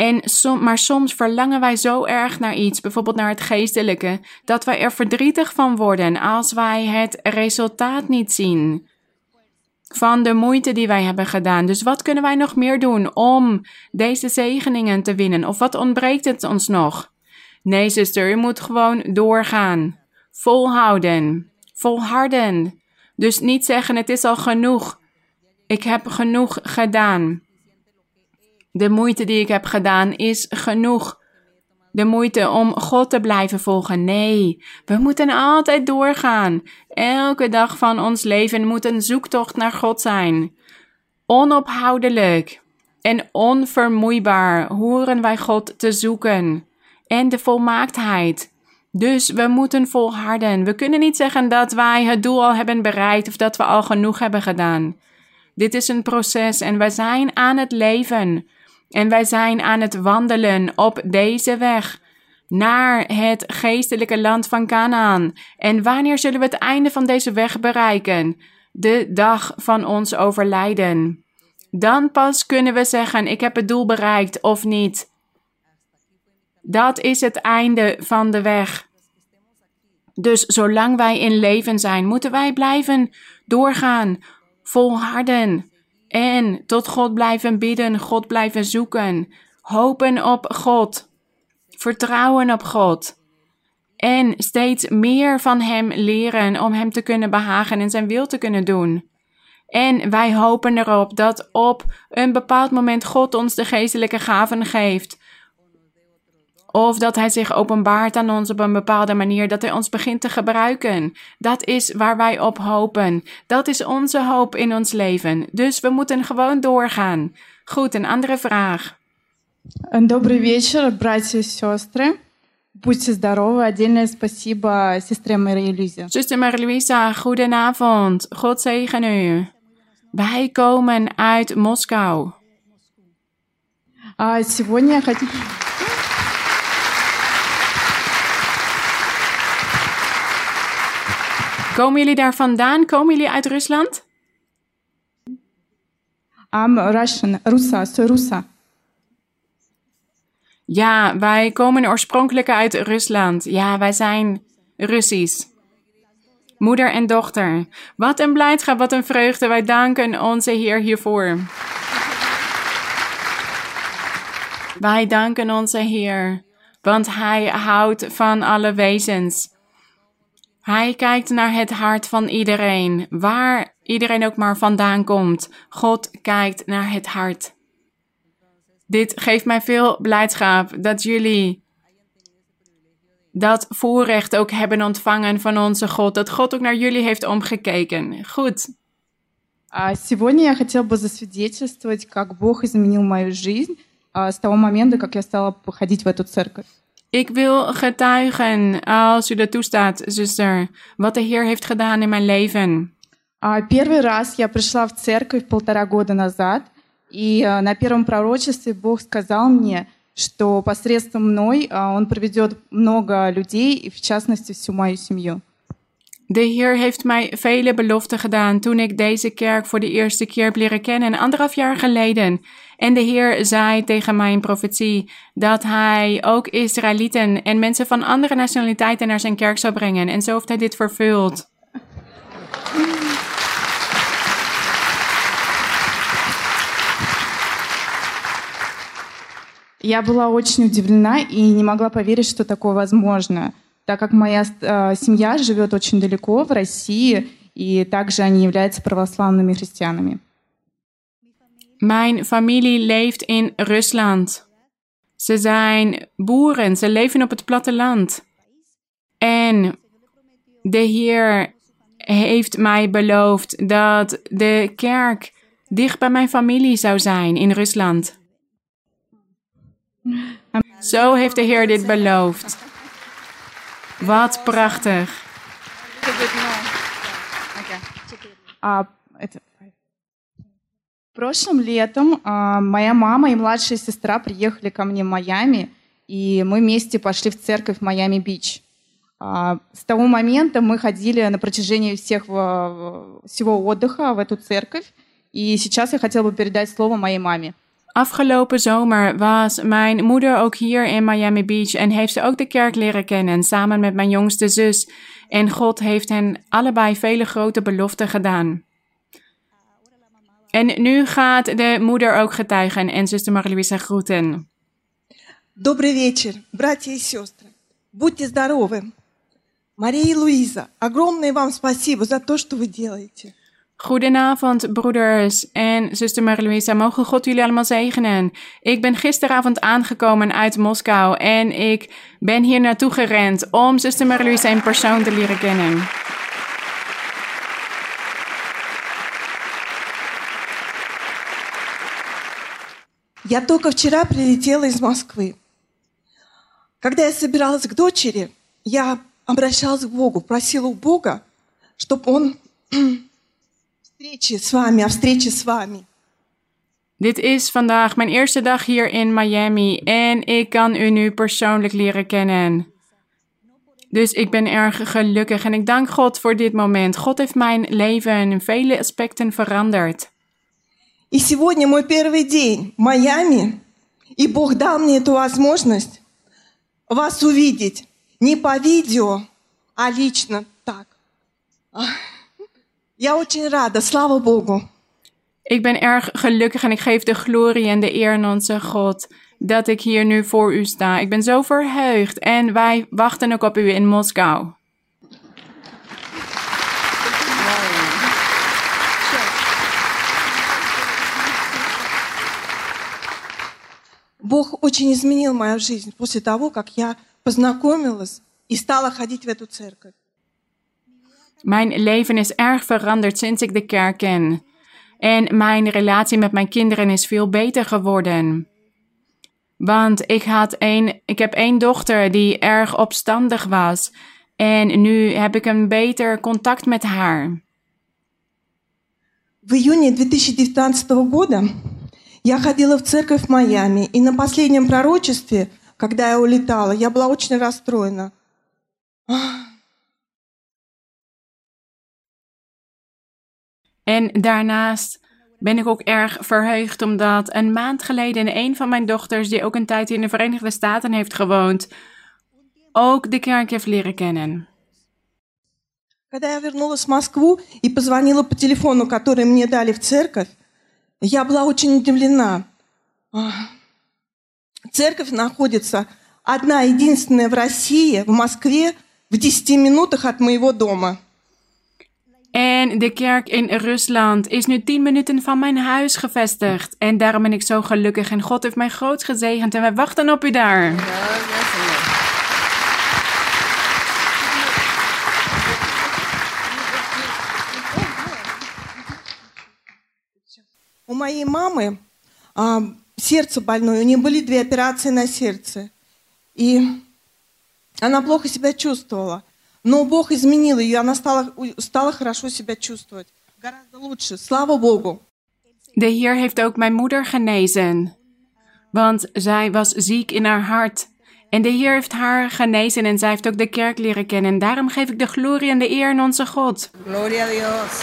En maar soms verlangen wij zo erg naar iets, bijvoorbeeld naar het geestelijke, dat wij er verdrietig van worden als wij het resultaat niet zien van de moeite die wij hebben gedaan. Dus wat kunnen wij nog meer doen om deze zegeningen te winnen? Of wat ontbreekt het ons nog? Nee, zuster, je moet gewoon doorgaan. Volhouden. Volharden. Dus niet zeggen: het is al genoeg. Ik heb genoeg gedaan. De moeite die ik heb gedaan is genoeg. De moeite om God te blijven volgen. Nee, we moeten altijd doorgaan. Elke dag van ons leven moet een zoektocht naar God zijn. Onophoudelijk en onvermoeibaar horen wij God te zoeken. En de volmaaktheid. Dus we moeten volharden. We kunnen niet zeggen dat wij het doel al hebben bereikt of dat we al genoeg hebben gedaan. Dit is een proces en wij zijn aan het leven. En wij zijn aan het wandelen op deze weg naar het geestelijke land van Canaan. En wanneer zullen we het einde van deze weg bereiken? De dag van ons overlijden. Dan pas kunnen we zeggen: ik heb het doel bereikt of niet. Dat is het einde van de weg. Dus zolang wij in leven zijn, moeten wij blijven doorgaan, volharden, en tot God blijven bidden, God blijven zoeken. Hopen op God. Vertrouwen op God. En steeds meer van Hem leren om Hem te kunnen behagen en Zijn wil te kunnen doen. En wij hopen erop dat op een bepaald moment God ons de geestelijke gaven geeft. Of dat Hij zich openbaart aan ons op een bepaalde manier, dat Hij ons begint te gebruiken. Dat is waar wij op hopen. Dat is onze hoop in ons leven. Dus we moeten gewoon doorgaan. Goed, een andere vraag. Een Добрый вечер, братья и сестры. Будьте здоровы. Отдельное спасибо сестре Марии Люзе. Zuster Marie-Louisa, goedenavond. God zegen u. Wij komen uit Moskou. А сегодня я хочу... Komen jullie daar vandaan? Komen jullie uit Rusland? I'm Russian, Russa, Russa. Ja, wij komen oorspronkelijk uit Rusland. Ja, wij zijn Russisch. Moeder en dochter. Wat een blijdschap, wat een vreugde. Wij danken onze Heer hiervoor. Wij danken onze Heer, want Hij houdt van alle wezens. Hij kijkt naar het hart van iedereen, waar iedereen ook maar vandaan komt. God kijkt naar het hart. Dit geeft mij veel blijdschap dat jullie dat voorrecht ook hebben ontvangen van onze God. Dat God ook naar jullie heeft omgekeken. Goed. А Сегодня я хотела бы засвидетельствовать, как Бог изменил мою жизнь а, с того момента, как я стала ходить в эту церковь. Ik wil getuigen, als u dat toestaat, zuster, wat de Heer heeft gedaan in mijn leven. А, Первый раз я пришла в церковь полтора года назад, и а, на первом пророчестве Бог сказал мне, что посредством мной а, Он приведет много людей, и в частности всю мою семью. De Heer heeft mij vele beloften gedaan toen ik deze kerk voor de eerste keer heb leren kennen, anderhalf jaar geleden. En de Heer zei tegen mij in profetie dat Hij ook Israëlieten en mensen van andere nationaliteiten naar zijn kerk zou brengen. En zo heeft Hij dit vervuld. Я была очень удивлена и не могла поверить, что такое возможно, так как моя э, семья живет очень далеко, в России, и также они являются православными христианами. Mijn familie leeft in Rusland. Ze zijn boeren, ze leven op het platteland. En de Heer heeft mij beloofd dat de kerk dicht bij mijn familie zou zijn in Rusland. Zo heeft de Heer dit beloofd. Wat prachtig. А, это... Прошлым летом а, моя мама и младшая сестра приехали ко мне в Майами, и мы вместе пошли в церковь Майами-Бич. А, с того момента мы ходили на протяжении всех, в- всего отдыха в эту церковь, и сейчас я хотела бы передать слово моей маме. Afgelopen zomer was mijn moeder ook hier in Miami Beach en heeft ze ook de kerk leren kennen samen met mijn jongste zus. En God heeft hen allebei vele grote beloften gedaan. En nu gaat de moeder ook getuigen en zuster Marie-Louise groeten. Добрый вечер, братья и сестры. Будьте здоровы. Мария и Луиза, огромное вам спасибо за то, что вы делаете. Goedenavond, broeders en zuster Marie-Louise. Mogen God jullie allemaal zegenen. Ik ben gisteravond aangekomen uit Moskou en ik ben hier naartoe gerend om zuster Marie-Louise in persoon te leren kennen. Я только вчера прилетела из Москвы. Когда я собиралась к дочери, я обращалась к Богу, просила у Бога, чтобы Он Dit is vandaag mijn eerste dag hier in Miami en ik kan u nu persoonlijk leren kennen. Dus ik ben erg gelukkig en ik dank God voor dit moment. God heeft mijn leven in vele aspecten veranderd. И сегодня мой первый день в Майами, и Бог дал мне эту возможность вас увидеть не по видео, а лично так. Ах, Я очень рада, слава Богу. Ik ben erg gelukkig en ik geef de glorie en de eer aan onze God dat ik hier nu voor u sta. Ik ben zo verheugd en wij wachten ook op u in Moskou. Бог очень изменил мою жизнь после того, как я познакомилась и стала ходить в эту церковь. Mijn leven is erg veranderd sinds ik de kerk ken. En mijn relatie met mijn kinderen is veel beter geworden. Want ik, had een, ik heb één dochter die erg opstandig was. En nu heb ik een beter contact met haar. В июне 2019 года я ходила в церковь в Майами, и на последнем пророчестве, когда я улетала, я была очень расстроена. En daarnaast ben ik ook erg verheugd omdat een maand geleden een van mijn dochters, die ook een tijd in de Verenigde Staten heeft gewoond, ook de kerk heeft leren kennen. Когда я вернулась в Москву и позвонила по телефону, который мне дали в церковь, я была очень удивлена. А, Церковь находится одна единственная в России, в Москве, в 10 минутах от моего дома. En de kerk in Rusland is nu 10 minuten van mijn huis gevestigd. En daarom ben ik zo gelukkig. En God heeft mij groot gezegend. En wij wachten op u daar. У моей мамы а, сердце больное, у нее были две операции на сердце. И она плохо себя чувствовала. Но Бог изменил ее, она стала, стала хорошо себя чувствовать. Гораздо лучше, слава Богу. De Heer heeft ook mijn moeder genezen. Want zij was ziek in haar hart. En de Heer heeft haar genezen en zij heeft ook de kerk leren kennen. En daarom geef ik de glorie en de eer aan onze God. Gloria a Dios.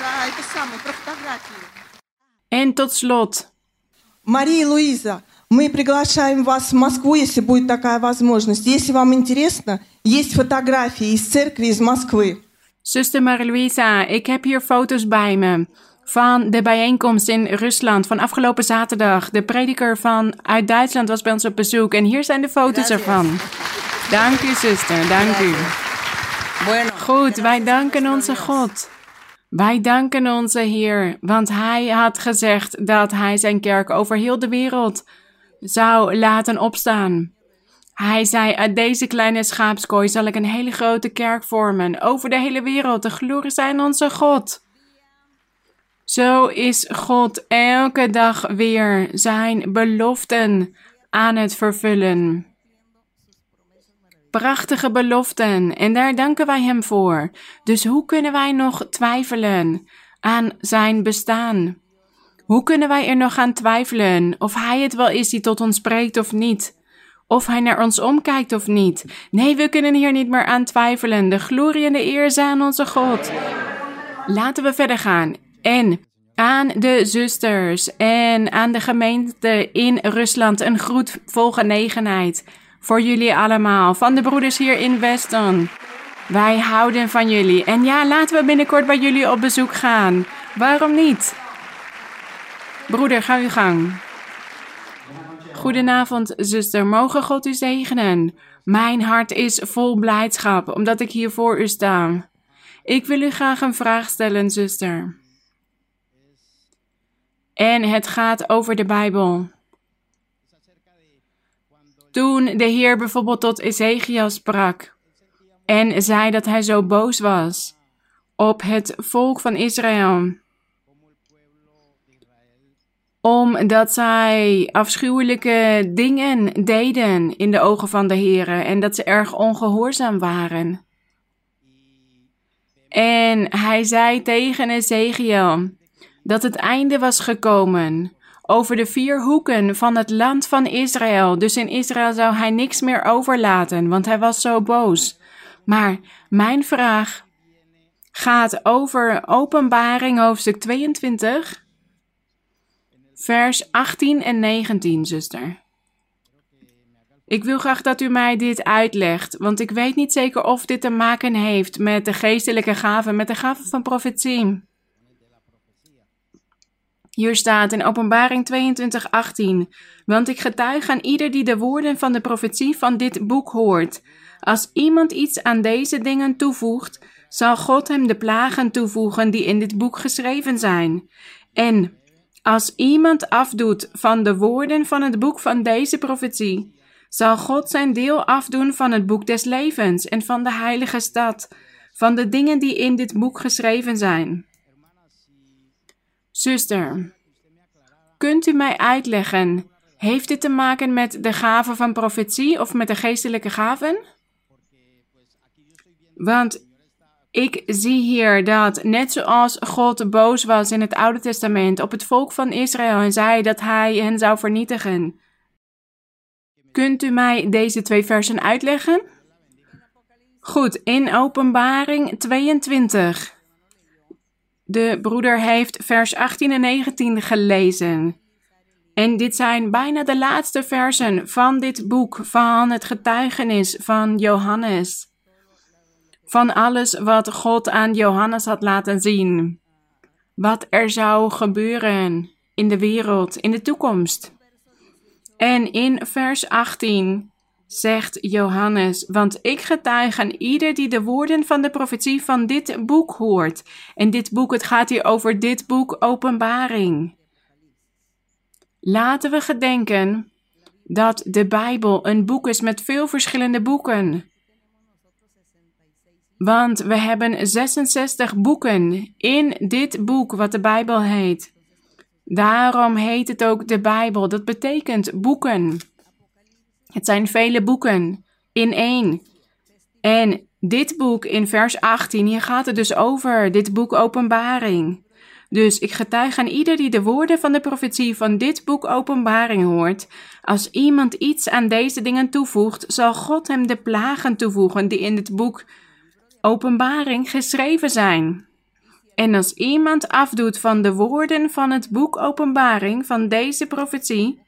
Да, это самое, про фотографии. En tot slot, Мария и Луиза, мы приглашаем вас в Москву, если будет такая возможность. Если вам интересно, есть фотографии из церкви из Москвы. zuster Marie-Louisa, ik heb hier foto's bij me van de bijeenkomst in Rusland van afgelopen zaterdag. De prediker van uit Duitsland was bij ons op bezoek en hier zijn de foto's ervan. Dank u, zuster, dank u. Bueno, Goed, wij danken onze God. Wij danken onze Heer, want Hij had gezegd dat Hij zijn kerk over heel de wereld zou laten opstaan. Hij zei, uit deze kleine schaapskooi zal ik een hele grote kerk vormen, over de hele wereld. De glorie zijn onze God. Zo is God elke dag weer zijn beloften aan het vervullen. Prachtige beloften en daar danken wij Hem voor. Dus hoe kunnen wij nog twijfelen aan Zijn bestaan? Hoe kunnen wij er nog aan twijfelen of Hij het wel is die tot ons spreekt of niet? Of Hij naar ons omkijkt of niet? Nee, we kunnen hier niet meer aan twijfelen. De glorie en de eer zijn aan onze God. Laten we verder gaan. En aan de zusters en aan de gemeente in Rusland een groet vol genegenheid. Voor jullie allemaal, van de broeders hier in Weston. Wij houden van jullie. En ja, laten we binnenkort bij jullie op bezoek gaan. Waarom niet? Broeder, ga uw gang. Goedenavond, zuster. Mogen God u zegenen. Mijn hart is vol blijdschap, omdat ik hier voor u sta. Ik wil u graag een vraag stellen, zuster. En het gaat over de Bijbel. Toen de Heer bijvoorbeeld tot Ezekiel sprak en zei dat hij zo boos was op het volk van Israël, omdat zij afschuwelijke dingen deden in de ogen van de Heer en dat ze erg ongehoorzaam waren. En hij zei tegen Ezekiel dat het einde was gekomen over de vier hoeken van het land van Israël. Dus in Israël zou hij niks meer overlaten, want hij was zo boos. Maar mijn vraag gaat over Openbaring hoofdstuk 22, vers 18 en 19, zuster. Ik wil graag dat u mij dit uitlegt, want ik weet niet zeker of dit te maken heeft met de geestelijke gaven, met de gaven van profetie. Hier staat in Openbaring 22, 18. Want ik getuig aan ieder die de woorden van de profetie van dit boek hoort. Als iemand iets aan deze dingen toevoegt, zal God hem de plagen toevoegen die in dit boek geschreven zijn. En als iemand afdoet van de woorden van het boek van deze profetie, zal God zijn deel afdoen van het boek des levens en van de heilige stad, van de dingen die in dit boek geschreven zijn. Zuster, kunt u mij uitleggen, heeft dit te maken met de gaven van profetie of met de geestelijke gaven? Want ik zie hier dat net zoals God boos was in het Oude Testament op het volk van Israël en zei dat hij hen zou vernietigen. Kunt u mij deze twee versen uitleggen? Goed, in Openbaring 22. De broeder heeft vers 18 en 19 gelezen. En dit zijn bijna de laatste versen van dit boek van het getuigenis van Johannes. Van alles wat God aan Johannes had laten zien. Wat er zou gebeuren in de wereld, in de toekomst. En in vers 18 zegt Johannes, want ik getuig aan ieder die de woorden van de profetie van dit boek hoort. En dit boek, het gaat hier over dit boek Openbaring. Laten we gedenken dat de Bijbel een boek is met veel verschillende boeken. Want we hebben 66 boeken in dit boek wat de Bijbel heet. Daarom heet het ook de Bijbel. Dat betekent boeken. Het zijn vele boeken in één. En dit boek in vers 18, hier gaat het dus over, dit boek Openbaring. Dus ik getuig aan ieder die de woorden van de profetie van dit boek Openbaring hoort. Als iemand iets aan deze dingen toevoegt, zal God hem de plagen toevoegen die in het boek Openbaring geschreven zijn. En als iemand afdoet van de woorden van het boek Openbaring van deze profetie,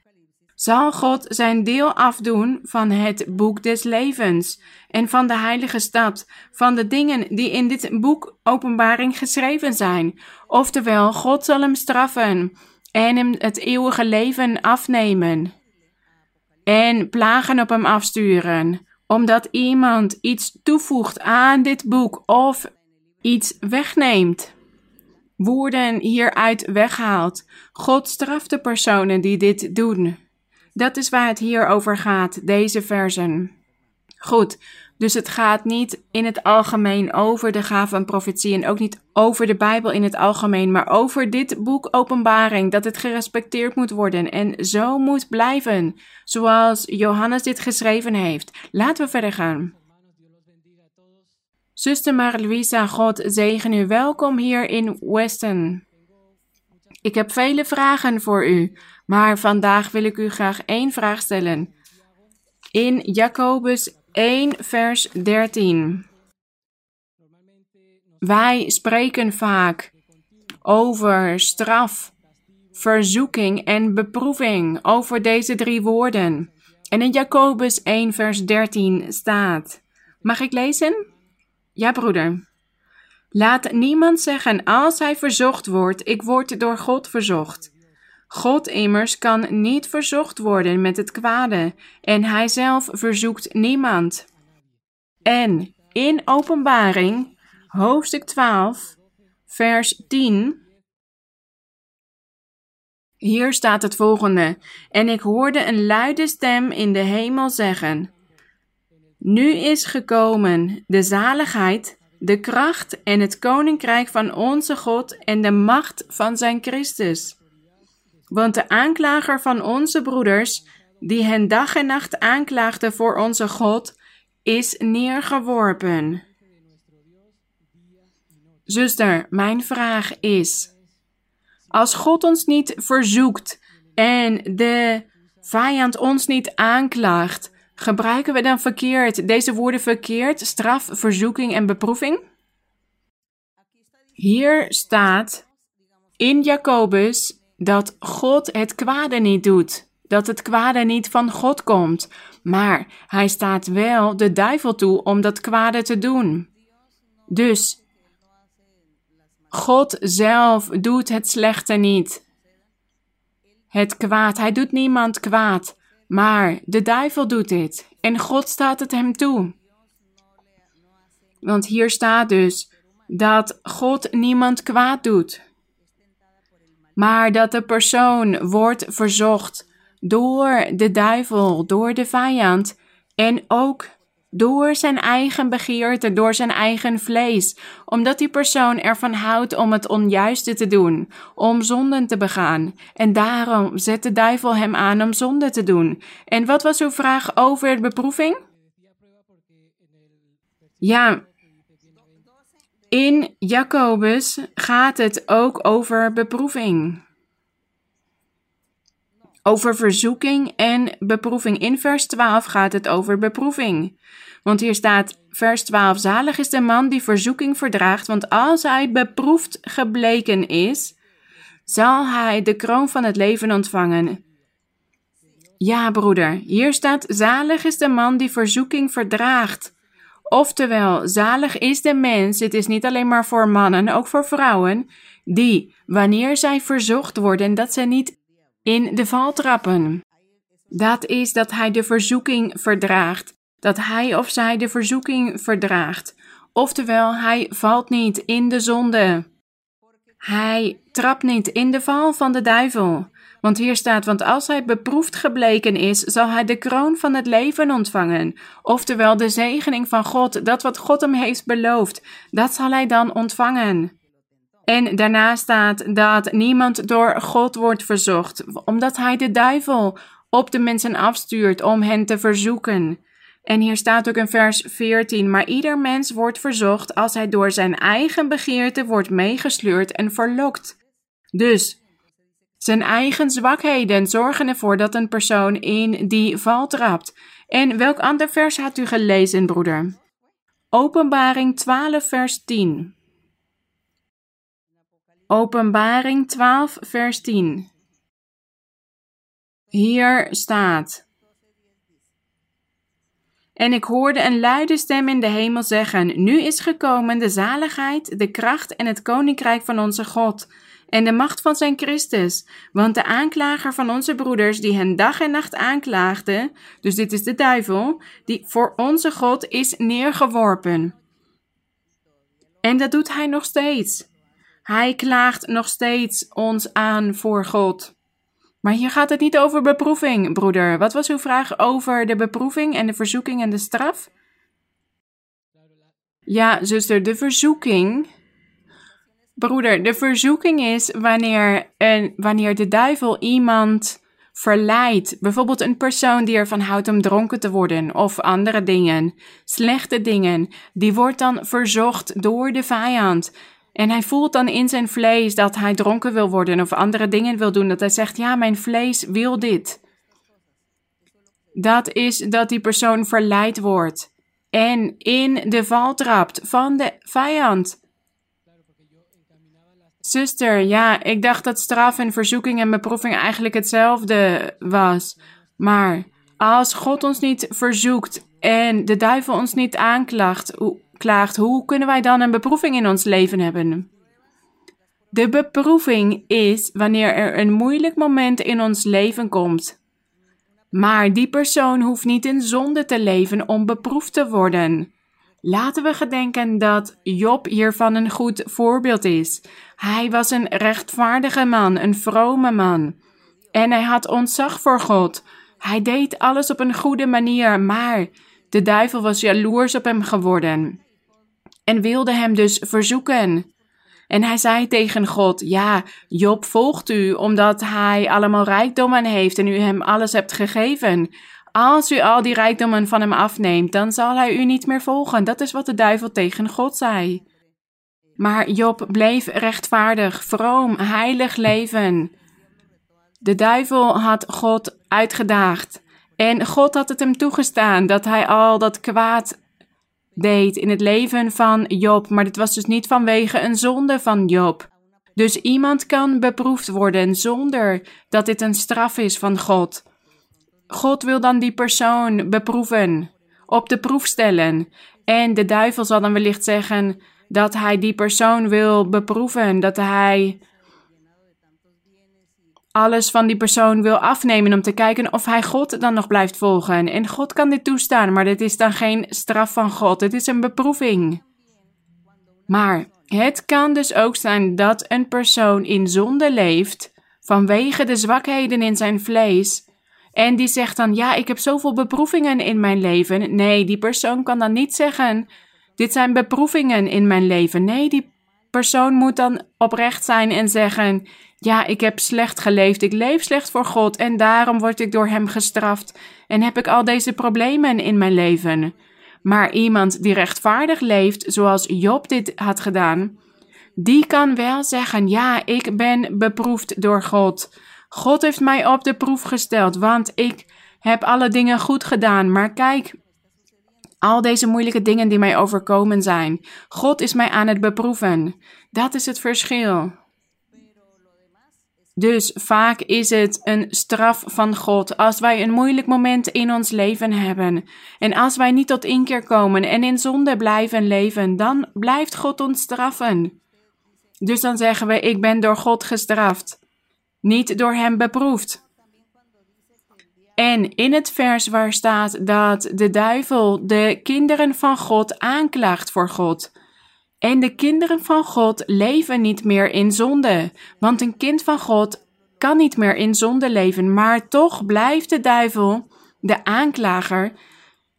zal God zijn deel afdoen van het boek des levens en van de heilige stad, van de dingen die in dit boek Openbaring geschreven zijn. Oftewel, God zal hem straffen en hem het eeuwige leven afnemen en plagen op hem afsturen, omdat iemand iets toevoegt aan dit boek of iets wegneemt. Woorden hieruit weghaalt. God straft de personen die dit doen. Dat is waar het hier over gaat, deze versen. Goed, dus het gaat niet in het algemeen over de gave van profetie en ook niet over de Bijbel in het algemeen, maar over dit boek Openbaring, dat het gerespecteerd moet worden en zo moet blijven, zoals Johannes dit geschreven heeft. Laten we verder gaan. Zuster Marie-Louisa, God zegen u. Welkom hier in Weston. Ik heb vele vragen voor u, maar vandaag wil ik u graag één vraag stellen. In Jacobus 1, vers 13. Wij spreken vaak over straf, verzoeking en beproeving, over deze drie woorden. En in Jacobus 1, vers 13 staat. Mag ik lezen? Ja, broeder. Laat niemand zeggen als hij verzocht wordt, ik word door God verzocht. God immers kan niet verzocht worden met het kwade en hij zelf verzoekt niemand. En in Openbaring, hoofdstuk 12, vers 10. Hier staat het volgende: En ik hoorde een luide stem in de hemel zeggen: Nu is gekomen de zaligheid, de kracht en het koninkrijk van onze God en de macht van zijn Christus. Want de aanklager van onze broeders, die hen dag en nacht aanklaagde voor onze God, is neergeworpen. Zuster, mijn vraag is: als God ons niet verzoekt en de vijand ons niet aanklaagt, gebruiken we dan verkeerd deze woorden verkeerd, straf, verzoeking en beproeving? Hier staat in Jacobus dat God het kwade niet doet dat het kwade niet van God komt, maar hij staat wel de duivel toe om dat kwade te doen. Dus God zelf doet het slechte niet. Het kwaad, hij doet niemand kwaad, maar de duivel doet dit en God staat het hem toe. Want hier staat dus dat God niemand kwaad doet, maar dat de persoon wordt verzocht door de duivel, door de vijand en ook door zijn eigen begeerte, door zijn eigen vlees, omdat die persoon ervan houdt om het onjuiste te doen, om zonden te begaan. En daarom zet de duivel hem aan om zonde te doen. En wat was uw vraag over de beproeving? Ja, in Jacobus gaat het ook over beproeving over verzoeking en beproeving. In vers 12 gaat het over beproeving. Want hier staat, vers 12: Zalig is de man die verzoeking verdraagt, want als hij beproefd gebleken is, zal hij de kroon van het leven ontvangen. Ja, broeder, hier staat: Zalig is de man die verzoeking verdraagt. Oftewel, zalig is de mens, het is niet alleen maar voor mannen, ook voor vrouwen, die, wanneer zij verzocht worden, dat ze niet in de val trappen. Dat is dat hij de verzoeking verdraagt, dat hij of zij de verzoeking verdraagt. Oftewel, hij valt niet in de zonde. Hij trapt niet in de val van de duivel. Want hier staat, want als hij beproefd gebleken is, zal hij de kroon van het leven ontvangen. Oftewel de zegening van God, dat wat God hem heeft beloofd, dat zal hij dan ontvangen. En daarna staat dat niemand door God wordt verzocht, omdat hij de duivel op de mensen afstuurt om hen te verzoeken. En hier staat ook in vers 14: Maar ieder mens wordt verzocht als hij door zijn eigen begeerte wordt meegesleurd en verlokt. Dus zijn eigen zwakheden zorgen ervoor dat een persoon in die val trapt. En welk ander vers had u gelezen, broeder? Openbaring 12, vers 10. Openbaring 12, vers 10. Hier staat. En ik hoorde een luide stem in de hemel zeggen: Nu is gekomen de zaligheid, de kracht en het koninkrijk van onze God en de macht van zijn Christus. Want de aanklager van onze broeders, die hen dag en nacht aanklaagde, dus dit is de duivel, die voor onze God is neergeworpen. En dat doet hij nog steeds. Hij klaagt nog steeds ons aan voor God. Maar hier gaat het niet over beproeving, broeder. Wat was uw vraag over de beproeving en de verzoeking en de straf? Ja, zuster, de verzoeking. Broeder, de verzoeking is wanneer, wanneer de duivel iemand verleidt. Bijvoorbeeld een persoon die ervan houdt om dronken te worden of andere dingen, slechte dingen. Die wordt dan verzocht door de vijand. En hij voelt dan in zijn vlees dat hij dronken wil worden of andere dingen wil doen. Dat hij zegt, ja, mijn vlees wil dit. Dat is dat die persoon verleid wordt en in de val trapt van de vijand. Zuster, ja, ik dacht dat straf en verzoeking en beproeving eigenlijk hetzelfde was. Maar als God ons niet verzoekt en de duivel ons niet aanklaagt, klaagt, hoe kunnen wij dan een beproeving in ons leven hebben? De beproeving is wanneer er een moeilijk moment in ons leven komt. Maar die persoon hoeft niet in zonde te leven om beproefd te worden. Laten we gedenken dat Job hiervan een goed voorbeeld is. Hij was een rechtvaardige man, een vrome man. En hij had ontzag voor God. Hij deed alles op een goede manier, maar de duivel was jaloers op hem geworden en wilde hem dus verzoeken. En hij zei tegen God: Ja, Job volgt u omdat hij allemaal rijkdommen heeft en u hem alles hebt gegeven. Als u al die rijkdommen van hem afneemt, dan zal hij u niet meer volgen. Dat is wat de duivel tegen God zei. Maar Job bleef rechtvaardig, vroom, heilig leven. De duivel had God uitgedaagd. En God had het hem toegestaan dat hij al dat kwaad deed in het leven van Job, maar dit was dus niet vanwege een zonde van Job. Dus iemand kan beproefd worden zonder dat dit een straf is van God. God wil dan die persoon beproeven, op de proef stellen. En de duivel zal dan wellicht zeggen dat hij die persoon wil beproeven, dat hij alles van die persoon wil afnemen om te kijken of hij God dan nog blijft volgen. En God kan dit toestaan, maar dit is dan geen straf van God. Het is een beproeving. Maar het kan dus ook zijn dat een persoon in zonde leeft vanwege de zwakheden in zijn vlees. En die zegt dan: Ja, ik heb zoveel beproevingen in mijn leven. Nee, die persoon kan dan niet zeggen: Dit zijn beproevingen in mijn leven. Nee, die persoon moet dan oprecht zijn en zeggen: ja, ik heb slecht geleefd, ik leef slecht voor God en daarom word ik door Hem gestraft en heb ik al deze problemen in mijn leven. Maar iemand die rechtvaardig leeft, zoals Job dit had gedaan, die kan wel zeggen: Ja, ik ben beproefd door God. God heeft mij op de proef gesteld, want ik heb alle dingen goed gedaan. Maar kijk, al deze moeilijke dingen die mij overkomen zijn, God is mij aan het beproeven. Dat is het verschil. Dus vaak is het een straf van God als wij een moeilijk moment in ons leven hebben. En als wij niet tot inkeer komen en in zonde blijven leven, dan blijft God ons straffen. Dus dan zeggen we: Ik ben door God gestraft, niet door Hem beproefd. En in het vers waar staat dat de duivel de kinderen van God aanklaagt voor God. En de kinderen van God leven niet meer in zonde, want een kind van God kan niet meer in zonde leven, maar toch blijft de duivel, de aanklager,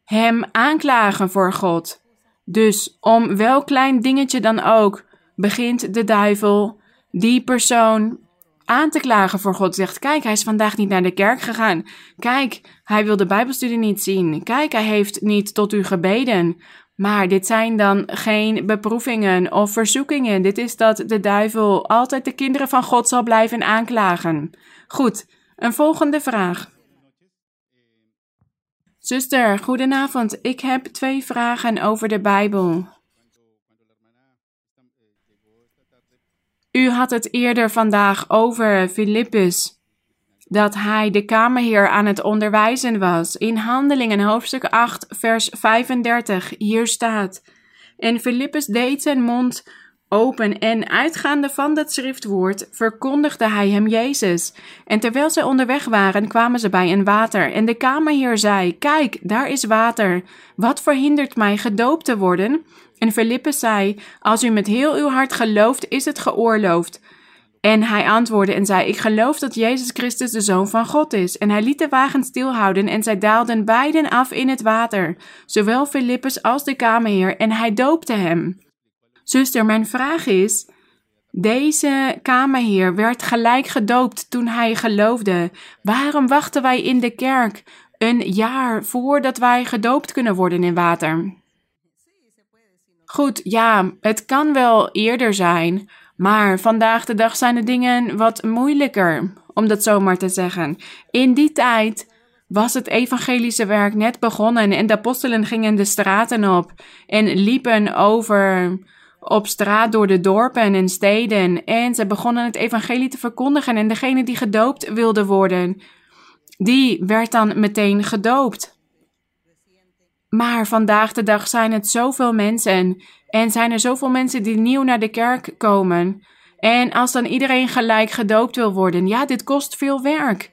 hem aanklagen voor God. Dus om welk klein dingetje dan ook, begint de duivel die persoon aan te klagen voor God. Zegt, kijk, hij is vandaag niet naar de kerk gegaan. Kijk, hij wil de Bijbelstudie niet zien. Kijk, hij heeft niet tot u gebeden. Maar dit zijn dan geen beproevingen of verzoekingen. Dit is dat de duivel altijd de kinderen van God zal blijven aanklagen. Goed, een volgende vraag. Zuster, goedenavond. Ik heb twee vragen over de Bijbel. U had het eerder vandaag over Filippus, dat hij de kamerheer aan het onderwijzen was. In Handelingen hoofdstuk 8, vers 35, hier staat: En Filippus deed zijn mond open en uitgaande van dat schriftwoord verkondigde hij hem Jezus. En terwijl zij onderweg waren, kwamen ze bij een water. En de kamerheer zei: Kijk, daar is water. Wat verhindert mij gedoopt te worden? En Filippus zei: Als u met heel uw hart gelooft, is het geoorloofd. En hij antwoordde en zei: Ik geloof dat Jezus Christus de Zoon van God is. En hij liet de wagen stilhouden en zij daalden beiden af in het water, zowel Filippus als de kamerheer, en hij doopte hem. Zuster, mijn vraag is: deze kamerheer werd gelijk gedoopt toen hij geloofde. Waarom wachten wij in de kerk een jaar voordat wij gedoopt kunnen worden in water? Goed, ja, het kan wel eerder zijn, maar vandaag de dag zijn de dingen wat moeilijker, om dat zomaar te zeggen. In die tijd was het evangelische werk net begonnen en de apostelen gingen de straten op en liepen over op straat door de dorpen en steden en ze begonnen het evangelie te verkondigen en degene die gedoopt wilde worden, die werd dan meteen gedoopt. Maar vandaag de dag zijn het zoveel mensen en zijn er zoveel mensen die nieuw naar de kerk komen. En als dan iedereen gelijk gedoopt wil worden, ja, dit kost veel werk.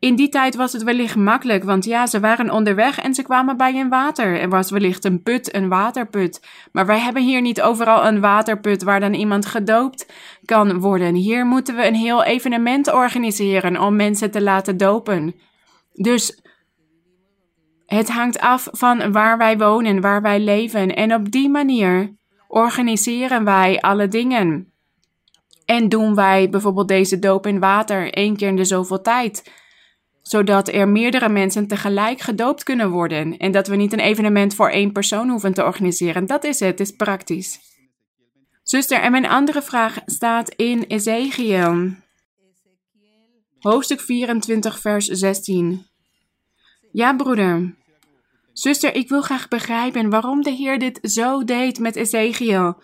In die tijd was het wellicht makkelijk, want ja, ze waren onderweg en ze kwamen bij een water. Er was wellicht een put, een waterput. Maar wij hebben hier niet overal een waterput waar dan iemand gedoopt kan worden. Hier moeten we een heel evenement organiseren om mensen te laten dopen. Dus het hangt af van waar wij wonen, waar wij leven. En op die manier organiseren wij alle dingen. En doen wij bijvoorbeeld deze doop in water één keer in de zoveel tijd zodat er meerdere mensen tegelijk gedoopt kunnen worden en dat we niet een evenement voor één persoon hoeven te organiseren. Dat is het, het is praktisch. Zuster, en mijn andere vraag staat in Ezekiel, hoofdstuk 24, vers 16. Ja, broeder. Zuster, ik wil graag begrijpen waarom de Heer dit zo deed met Ezekiel.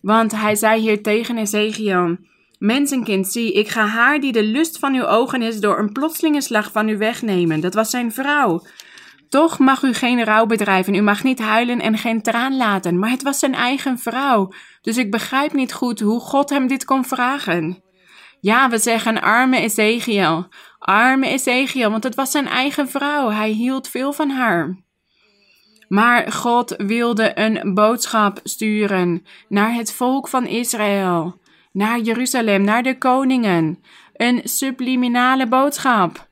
Want hij zei hier tegen Ezekiel: Mensenkind, zie, ik ga haar die de lust van uw ogen is door een plotselinge slag van u wegnemen. Dat was zijn vrouw. Toch mag u geen rouw bedrijven, u mag niet huilen en geen traan laten, maar het was zijn eigen vrouw. Dus ik begrijp niet goed hoe God hem dit kon vragen. Ja, we zeggen arme Ezekiel, arme Ezekiel, want het was zijn eigen vrouw. Hij hield veel van haar. Maar God wilde een boodschap sturen naar het volk van Israël naar Jeruzalem, naar de koningen. Een subliminale boodschap.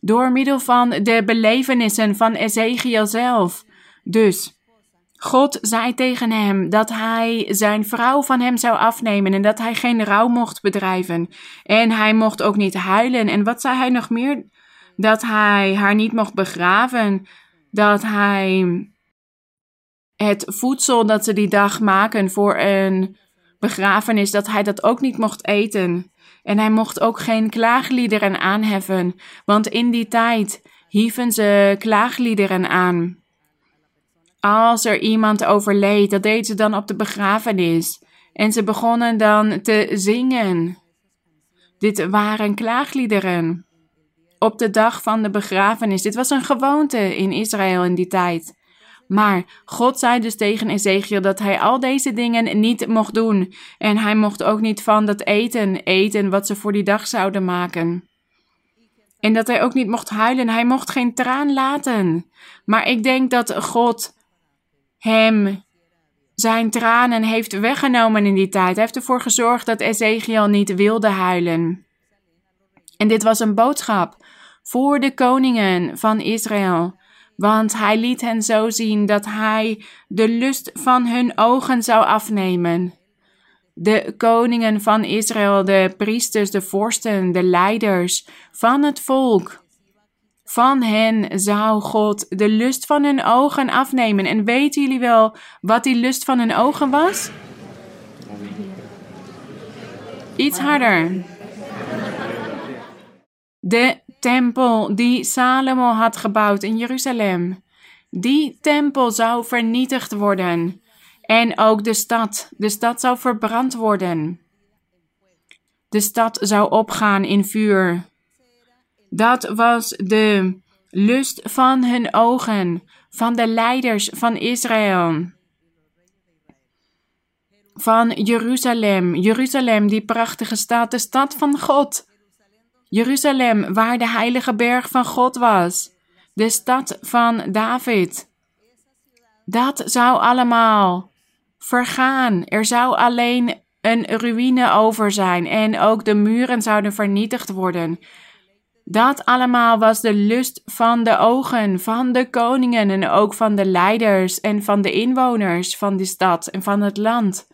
Door middel van de belevenissen van Ezekiel zelf. Dus God zei tegen hem dat hij zijn vrouw van hem zou afnemen en dat hij geen rouw mocht bedrijven. En hij mocht ook niet huilen. En wat zei hij nog meer? Dat hij haar niet mocht begraven. Dat hij het voedsel dat ze die dag maken voor een begrafenis dat hij dat ook niet mocht eten. En hij mocht ook geen klaagliederen aanheffen, want in die tijd hieven ze klaagliederen aan. Als er iemand overleed, dat deden ze dan op de begrafenis. En ze begonnen dan te zingen. Dit waren klaagliederen. Op de dag van de begrafenis. Dit was een gewoonte in Israël in die tijd. Maar God zei dus tegen Ezekiel dat hij al deze dingen niet mocht doen. En hij mocht ook niet van dat eten eten wat ze voor die dag zouden maken. En dat hij ook niet mocht huilen. Hij mocht geen traan laten. Maar ik denk dat God hem zijn tranen heeft weggenomen in die tijd. Hij heeft ervoor gezorgd dat Ezekiel niet wilde huilen. En dit was een boodschap voor de koningen van Israël want hij liet hen zo zien dat hij de lust van hun ogen zou afnemen. de koningen van Israël, de priesters, de vorsten, de leiders van het volk. Van hen zou God de lust van hun ogen afnemen. En weten jullie wel wat die lust van hun ogen was? Iets harder. De tempel die Salomo had gebouwd in Jeruzalem. Die tempel zou vernietigd worden. En ook de stad. De stad zou verbrand worden. De stad zou opgaan in vuur. Dat was de lust van hun ogen, van de leiders van Israël. Van Jeruzalem, Jeruzalem, die prachtige stad, de stad van God. Jeruzalem, waar de heilige berg van God was, de stad van David. Dat zou allemaal vergaan. Er zou alleen een ruïne over zijn en ook de muren zouden vernietigd worden. Dat allemaal was de lust van de ogen van de koningen en ook van de leiders en van de inwoners van die stad en van het land.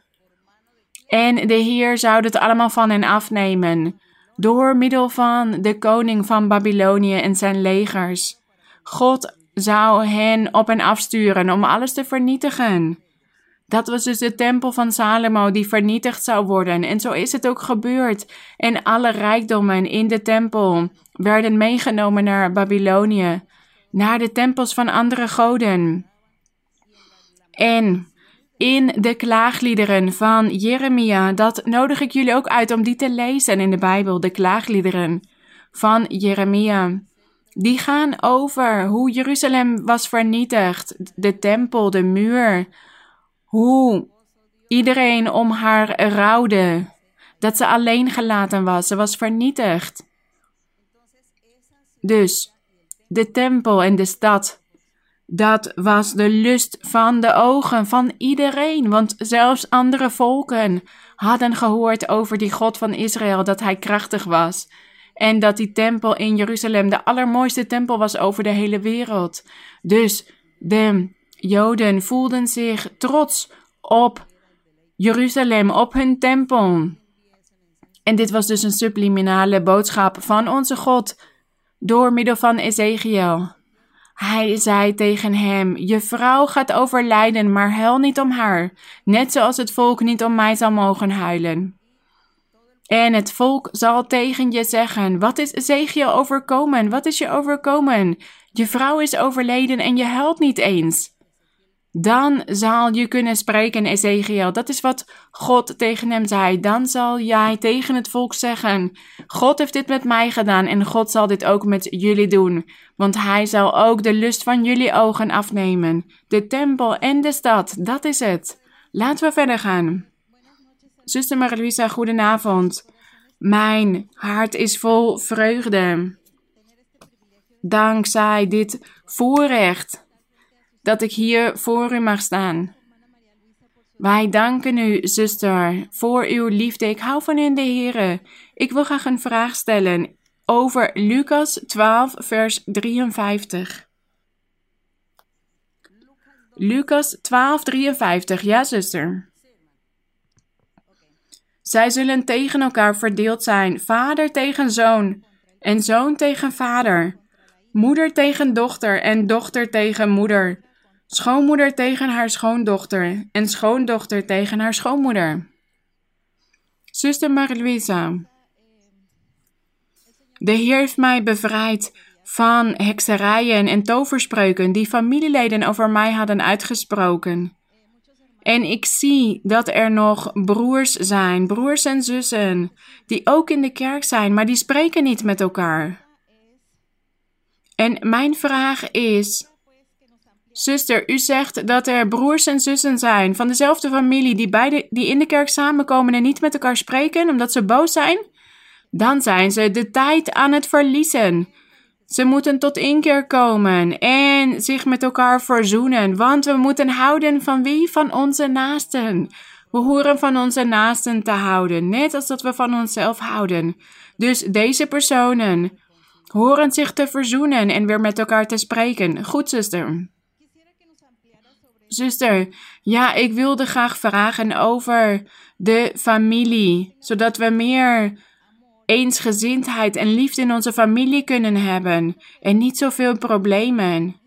En de Heer zou het allemaal van hen afnemen, door middel van de koning van Babylonië en zijn legers. God zou hen op en afsturen om alles te vernietigen. Dat was dus de tempel van Salomo die vernietigd zou worden. En zo is het ook gebeurd. En alle rijkdommen in de tempel werden meegenomen naar Babylonië, naar de tempels van andere goden. En in de klaagliederen van Jeremia, dat nodig ik jullie ook uit om die te lezen in de Bijbel, de klaagliederen van Jeremia. Die gaan over hoe Jeruzalem was vernietigd, de tempel, de muur, hoe iedereen om haar rouwde, dat ze alleen gelaten was, ze was vernietigd. Dus de tempel en de stad, dat was de lust van de ogen van iedereen, want zelfs andere volken hadden gehoord over die God van Israël, dat hij krachtig was. En dat die tempel in Jeruzalem de allermooiste tempel was over de hele wereld. Dus de Joden voelden zich trots op Jeruzalem, op hun tempel. En dit was dus een subliminale boodschap van onze God door middel van Ezekiel. Hij zei tegen hem: Je vrouw gaat overlijden, maar huil niet om haar, net zoals het volk niet om mij zal mogen huilen. En het volk zal tegen je zeggen: Wat is Ezekiel overkomen? Wat is je overkomen? Je vrouw is overleden en je huilt niet eens. Dan zal je kunnen spreken, Ezekiel. Dat is wat God tegen hem zei. Dan zal jij tegen het volk zeggen: God heeft dit met mij gedaan en God zal dit ook met jullie doen. Want hij zal ook de lust van jullie ogen afnemen. De tempel en de stad, dat is het. Laten we verder gaan. Zuster Marie-Louisa, goedenavond. Mijn hart is vol vreugde. Dankzij dit voorrecht dat ik hier voor u mag staan. Wij danken u, zuster, voor uw liefde. Ik hou van u in de Heer. Ik wil graag een vraag stellen over Lucas 12, vers 53. Lucas 12, 53. Ja, zuster. Zij zullen tegen elkaar verdeeld zijn, vader tegen zoon en zoon tegen vader, moeder tegen dochter en dochter tegen moeder, schoonmoeder tegen haar schoondochter en schoondochter tegen haar schoonmoeder. Zuster Marie-Louisa, de Heer heeft mij bevrijd van hekserijen en toverspreuken die familieleden over mij hadden uitgesproken. En ik zie dat er nog broers zijn, broers en zussen, die ook in de kerk zijn, maar die spreken niet met elkaar. En mijn vraag is: Zuster, u zegt dat er broers en zussen zijn van dezelfde familie die, beide, die in de kerk samenkomen en niet met elkaar spreken omdat ze boos zijn? Dan zijn ze de tijd aan het verliezen. Ze moeten tot inkeer komen en zich met elkaar verzoenen, want we moeten houden van wie? Van onze naasten. We horen van onze naasten te houden, net als dat we van onszelf houden. Dus deze personen horen zich te verzoenen en weer met elkaar te spreken. Goed, zuster. Zuster, ja, ik wilde graag vragen over de familie, zodat we meer eensgezindheid en liefde in onze familie kunnen hebben en niet zoveel problemen.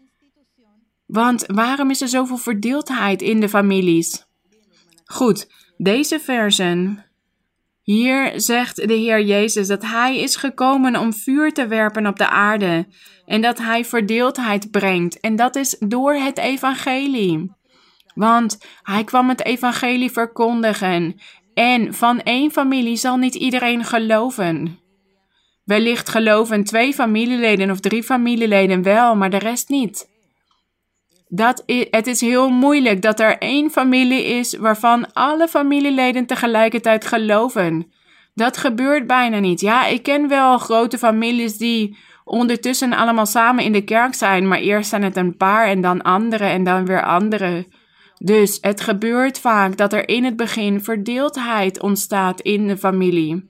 Want waarom is er zoveel verdeeldheid in de families? Goed, deze versen. Hier zegt de Heer Jezus dat Hij is gekomen om vuur te werpen op de aarde en dat Hij verdeeldheid brengt. En dat is door het evangelie. Want Hij kwam het evangelie verkondigen en van één familie zal niet iedereen geloven. Wellicht geloven twee familieleden of drie familieleden wel, maar de rest niet. Dat het is heel moeilijk dat er één familie is waarvan alle familieleden tegelijkertijd geloven. Dat gebeurt bijna niet. Ja, ik ken wel grote families die ondertussen allemaal samen in de kerk zijn, maar eerst zijn het een paar en dan andere en dan weer andere. Dus het gebeurt vaak dat er in het begin verdeeldheid ontstaat in de familie.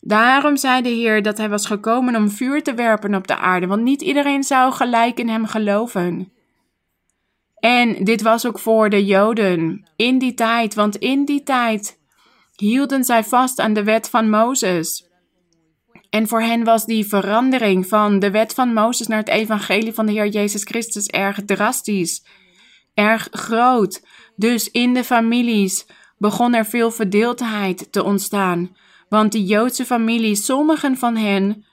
Daarom zei de Heer dat hij was gekomen om vuur te werpen op de aarde, want niet iedereen zou gelijk in hem geloven. En dit was ook voor de Joden in die tijd, want in die tijd hielden zij vast aan de wet van Mozes. En voor hen was die verandering van de wet van Mozes naar het evangelie van de Heer Jezus Christus erg drastisch, erg groot. Dus in de families begon er veel verdeeldheid te ontstaan, want de Joodse families, sommigen van hen,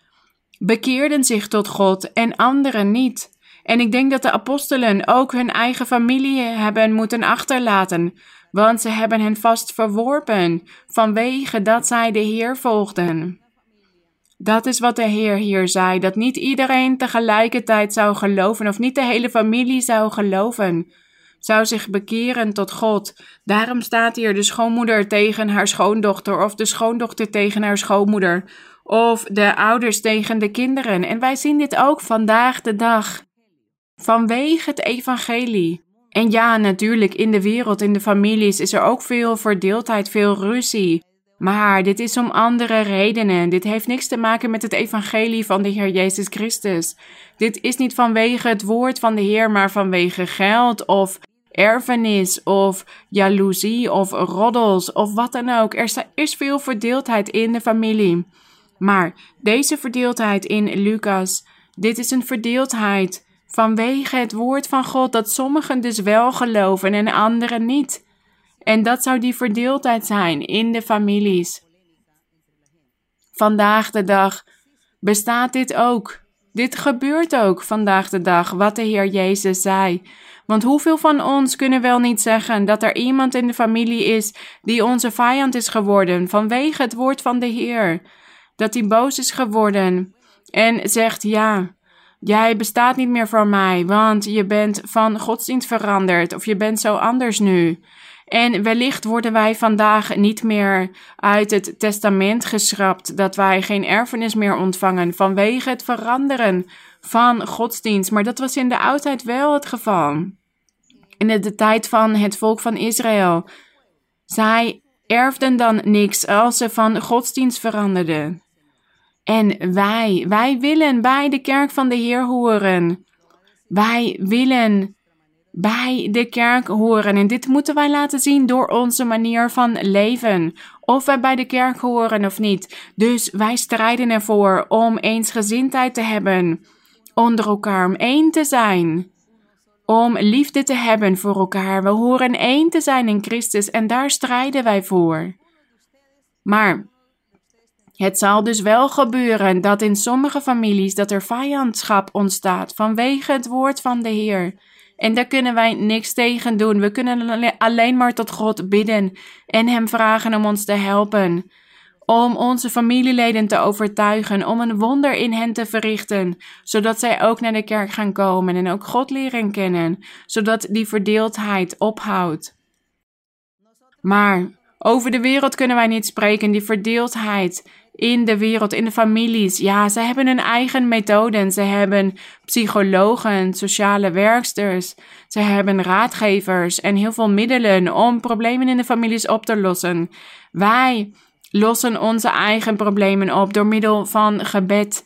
bekeerden zich tot God en anderen niet. En ik denk dat de apostelen ook hun eigen familie hebben moeten achterlaten, want ze hebben hen vast verworpen vanwege dat zij de Heer volgden. Dat is wat de Heer hier zei, dat niet iedereen tegelijkertijd zou geloven of niet de hele familie zou geloven, zou zich bekeren tot God. Daarom staat hier de schoonmoeder tegen haar schoondochter of de schoondochter tegen haar schoonmoeder of de ouders tegen de kinderen. En wij zien dit ook vandaag de dag. Vanwege het evangelie. En ja, natuurlijk, in de wereld, in de families is er ook veel verdeeldheid, veel ruzie. Maar dit is om andere redenen. Dit heeft niks te maken met het evangelie van de Heer Jezus Christus. Dit is niet vanwege het woord van de Heer, maar vanwege geld of erfenis of jaloezie of roddels of wat dan ook. Er is veel verdeeldheid in de familie. Maar deze verdeeldheid in Lucas, dit is een verdeeldheid vanwege het woord van God dat sommigen dus wel geloven en anderen niet. En dat zou die verdeeldheid zijn in de families. Vandaag de dag bestaat dit ook. Dit gebeurt ook vandaag de dag, wat de Heer Jezus zei. Want hoeveel van ons kunnen wel niet zeggen dat er iemand in de familie is die onze vijand is geworden vanwege het woord van de Heer? Dat hij boos is geworden en zegt: Ja, Jij bestaat niet meer voor mij, want je bent van godsdienst veranderd of je bent zo anders nu. En wellicht worden wij vandaag niet meer uit het testament geschrapt, dat wij geen erfenis meer ontvangen vanwege het veranderen van godsdienst. Maar dat was in de oudheid wel het geval. In de tijd van het volk van Israël. Zij erfden dan niks als ze van godsdienst veranderden. En wij, wij willen bij de kerk van de Heer horen. Wij willen bij de kerk horen. En dit moeten wij laten zien door onze manier van leven. Of wij bij de kerk horen of niet. Dus wij strijden ervoor om eensgezindheid te hebben onder elkaar, om één te zijn. Om liefde te hebben voor elkaar. We horen één te zijn in Christus en daar strijden wij voor. Maar het zal dus wel gebeuren dat in sommige families dat er vijandschap ontstaat vanwege het woord van de Heer. En daar kunnen wij niks tegen doen. We kunnen alleen maar tot God bidden en Hem vragen om ons te helpen. Om onze familieleden te overtuigen, om een wonder in hen te verrichten, zodat zij ook naar de kerk gaan komen en ook God leren kennen, zodat die verdeeldheid ophoudt. Maar over de wereld kunnen wij niet spreken, die verdeeldheid in de wereld, in de families. Ja, ze hebben hun eigen methoden. Ze hebben psychologen, sociale werksters. Ze hebben raadgevers en heel veel middelen om problemen in de families op te lossen. Wij lossen onze eigen problemen op door middel van gebed,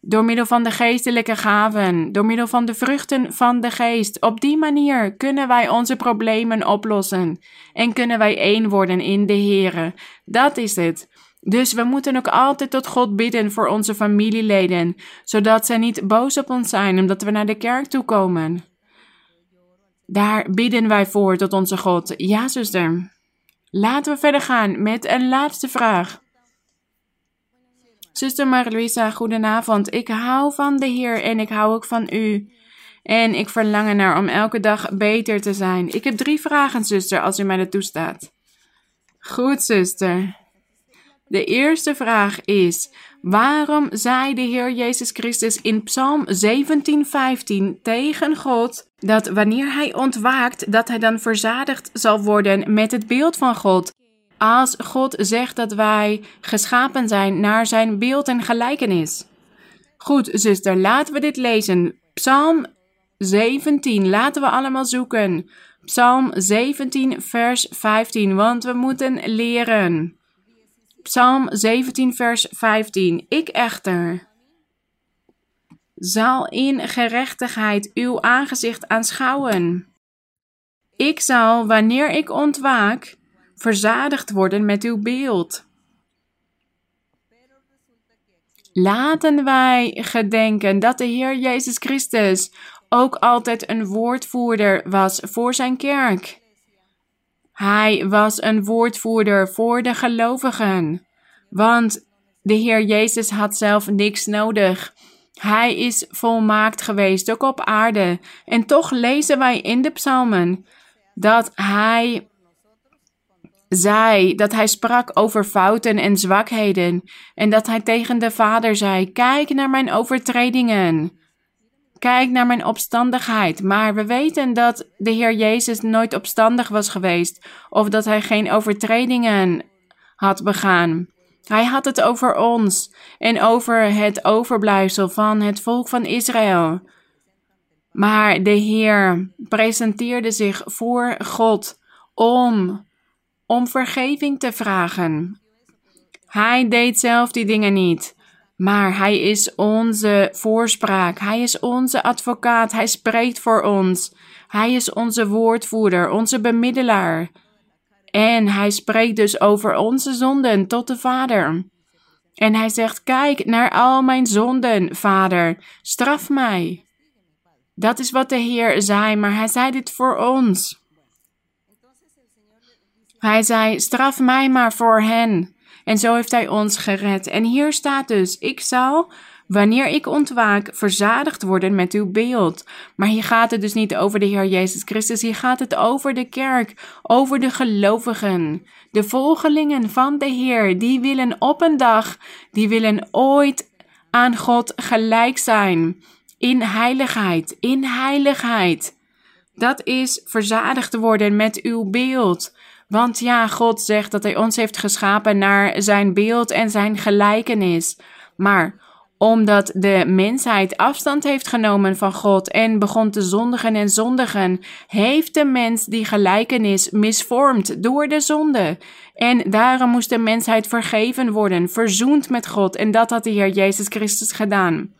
Door middel van de geestelijke gaven, door middel van de vruchten van de geest. Op die manier kunnen wij onze problemen oplossen en kunnen wij één worden in de Here. Dat is het. Dus we moeten ook altijd tot God bidden voor onze familieleden, zodat zij niet boos op ons zijn omdat we naar de kerk toe komen. Daar bidden wij voor tot onze God. Ja, zuster. Laten we verder gaan met een laatste vraag. Zuster Marie-Louisa, goedenavond. Ik hou van de Heer en ik hou ook van u. En ik verlang ernaar om elke dag beter te zijn. Ik heb drie vragen, zuster, als u mij dat toestaat. Goed, zuster. De eerste vraag is: waarom zei de Heer Jezus Christus in Psalm 17:15 tegen God dat wanneer hij ontwaakt, dat hij dan verzadigd zal worden met het beeld van God? Als God zegt dat wij geschapen zijn naar zijn beeld en gelijkenis. Goed, zuster, laten we dit lezen. Psalm 17, laten we allemaal zoeken. Psalm 17, vers 15, want we moeten leren. Psalm 17, vers 15. Ik echter zal in gerechtigheid uw aangezicht aanschouwen. Ik zal, wanneer ik ontwaak, verzadigd worden met uw beeld. Laten wij gedenken dat de Heer Jezus Christus ook altijd een woordvoerder was voor zijn kerk. Hij was een woordvoerder voor de gelovigen, want de Heer Jezus had zelf niks nodig. Hij is volmaakt geweest, ook op aarde. En toch lezen wij in de psalmen dat hij zei, dat hij sprak over fouten en zwakheden. En dat hij tegen de Vader zei: Kijk naar mijn overtredingen. Kijk naar mijn opstandigheid. Maar we weten dat de Heer Jezus nooit opstandig was geweest, of dat hij geen overtredingen had begaan. Hij had het over ons en over het overblijfsel van het volk van Israël. Maar de Heer presenteerde zich voor God om, om vergeving te vragen. Hij deed zelf die dingen niet. Maar hij is onze voorspraak. Hij is onze advocaat. Hij spreekt voor ons. Hij is onze woordvoerder, onze bemiddelaar. En hij spreekt dus over onze zonden tot de Vader. En hij zegt: Kijk naar al mijn zonden, Vader. Straf mij. Dat is wat de Heer zei, maar hij zei dit voor ons. Hij zei: Straf mij maar voor hen. En zo heeft hij ons gered. En hier staat dus: Ik zal, wanneer ik ontwaak, verzadigd worden met uw beeld. Maar hier gaat het dus niet over de Heer Jezus Christus. Hier gaat het over de kerk, over de gelovigen. De volgelingen van de Heer, die willen op een dag, die willen ooit aan God gelijk zijn. In heiligheid, in heiligheid. Dat is verzadigd worden met uw beeld. Want ja, God zegt dat Hij ons heeft geschapen naar Zijn beeld en Zijn gelijkenis. Maar omdat de mensheid afstand heeft genomen van God en begon te zondigen en zondigen, heeft de mens die gelijkenis misvormd door de zonde. En daarom moest de mensheid vergeven worden, verzoend met God. En dat had de Heer Jezus Christus gedaan.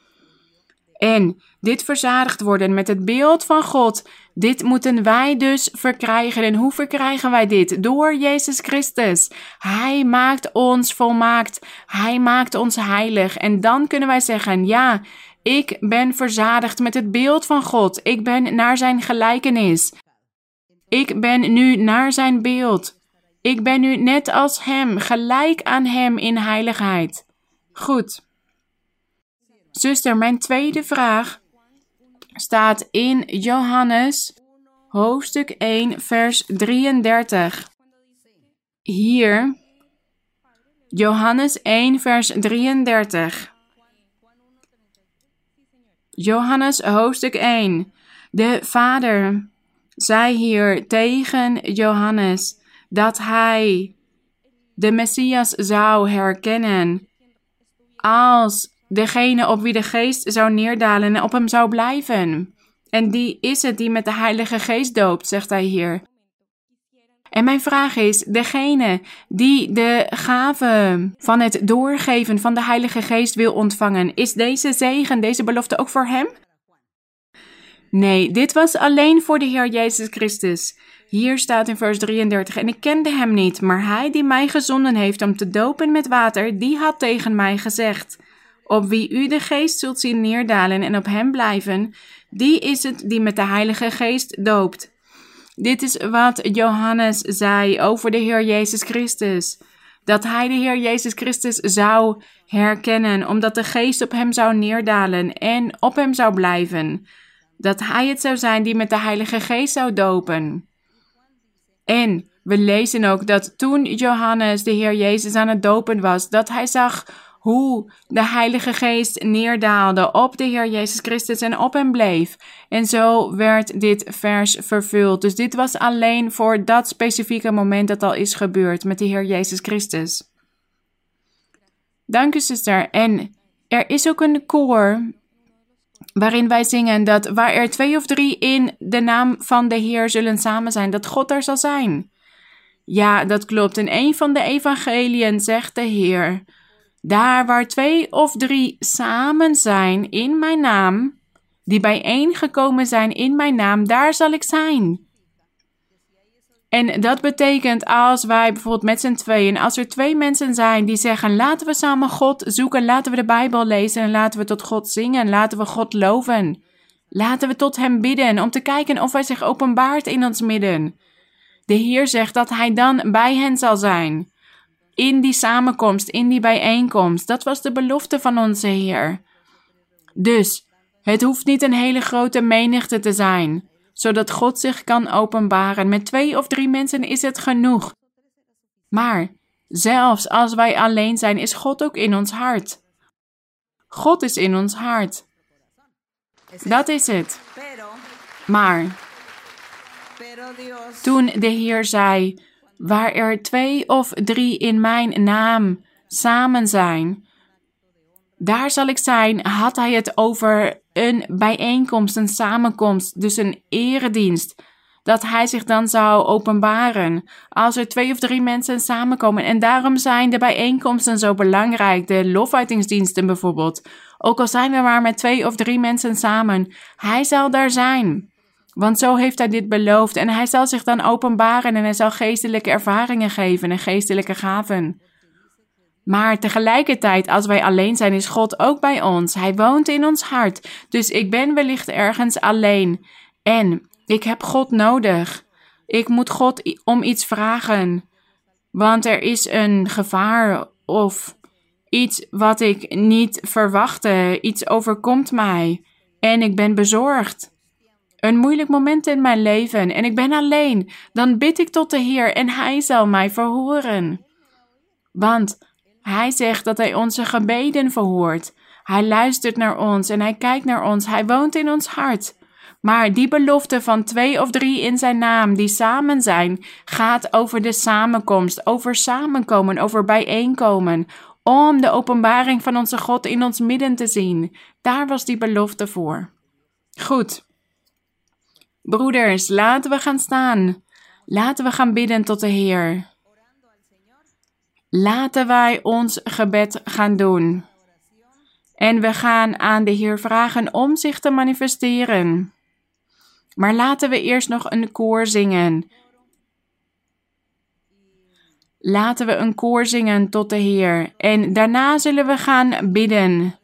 En dit verzadigd worden met het beeld van God, dit moeten wij dus verkrijgen. En hoe verkrijgen wij dit? Door Jezus Christus. Hij maakt ons volmaakt. Hij maakt ons heilig. En dan kunnen wij zeggen: Ja, ik ben verzadigd met het beeld van God. Ik ben naar zijn gelijkenis. Ik ben nu naar zijn beeld. Ik ben nu net als hem, gelijk aan hem in heiligheid. Goed. Zuster, mijn tweede vraag staat in Johannes hoofdstuk 1, vers 33. Hier, Johannes 1, vers 33. Johannes hoofdstuk 1. De Vader zei hier tegen Johannes dat hij de Messias zou herkennen als degene op wie de geest zou neerdalen en op hem zou blijven. En die is het die met de Heilige Geest doopt, zegt hij hier. En mijn vraag is: degene die de gave van het doorgeven van de Heilige Geest wil ontvangen, is deze zegen, deze belofte ook voor hem? Nee, dit was alleen voor de Heer Jezus Christus. Hier staat in vers 33: En ik kende hem niet, maar hij die mij gezonden heeft om te dopen met water, die had tegen mij gezegd: Op wie u de geest zult zien neerdalen en op hem blijven, die is het die met de Heilige Geest doopt. Dit is wat Johannes zei over de Heer Jezus Christus. Dat hij de Heer Jezus Christus zou herkennen, omdat de geest op hem zou neerdalen en op hem zou blijven. Dat hij het zou zijn die met de Heilige Geest zou dopen. En we lezen ook dat toen Johannes de Heer Jezus aan het dopen was, dat hij zag hoe de Heilige Geest neerdaalde op de Heer Jezus Christus en op hem bleef. En zo werd dit vers vervuld. Dus dit was alleen voor dat specifieke moment dat al is gebeurd met de Heer Jezus Christus. Dank u, zuster. En er is ook een koor waarin wij zingen dat waar er twee of drie in de naam van de Heer zullen samen zijn, dat God er zal zijn. Ja, dat klopt. In een van de evangeliën zegt de Heer: Daar waar twee of drie samen zijn in mijn naam, die bijeengekomen zijn in mijn naam, daar zal ik zijn. En dat betekent als wij bijvoorbeeld met z'n tweeën, als er twee mensen zijn die zeggen: laten we samen God zoeken, laten we de Bijbel lezen en laten we tot God zingen, laten we God loven. Laten we tot Hem bidden om te kijken of Hij zich openbaart in ons midden. De Heer zegt dat Hij dan bij hen zal zijn. In die samenkomst, in die bijeenkomst. Dat was de belofte van onze Heer. Dus, het hoeft niet een hele grote menigte te zijn zodat God zich kan openbaren. Met twee of drie mensen is het genoeg. Maar zelfs als wij alleen zijn, is God ook in ons hart. God is in ons hart. Dat is het. Maar toen de Heer zei: Waar er twee of drie in mijn naam samen zijn, daar zal ik zijn, had hij het over een bijeenkomst, een samenkomst, dus een eredienst. Dat hij zich dan zou openbaren als er twee of drie mensen samenkomen. En daarom zijn de bijeenkomsten zo belangrijk, de lofuitingsdiensten bijvoorbeeld. Ook al zijn we maar met twee of drie mensen samen, hij zal daar zijn. Want zo heeft hij dit beloofd en hij zal zich dan openbaren en hij zal geestelijke ervaringen geven en geestelijke gaven. Maar tegelijkertijd, als wij alleen zijn, is God ook bij ons. Hij woont in ons hart. Dus ik ben wellicht ergens alleen. En ik heb God nodig. Ik moet God om iets vragen. Want er is een gevaar of iets wat ik niet verwachtte. Iets overkomt mij. En ik ben bezorgd. Een moeilijk moment in mijn leven en ik ben alleen. Dan bid ik tot de Heer en Hij zal mij verhoren. Want hij zegt dat hij onze gebeden verhoort. Hij luistert naar ons en hij kijkt naar ons. Hij woont in ons hart. Maar die belofte van twee of drie in zijn naam die samen zijn, gaat over de samenkomst, over samenkomen, over bijeenkomen, om de openbaring van onze God in ons midden te zien. Daar was die belofte voor. Goed. Broeders, laten we gaan staan. Laten we gaan bidden tot de Heer. Laten wij ons gebed gaan doen. En we gaan aan de Heer vragen om zich te manifesteren. Maar laten we eerst nog een koor zingen. Laten we een koor zingen tot de Heer. En daarna zullen we gaan bidden.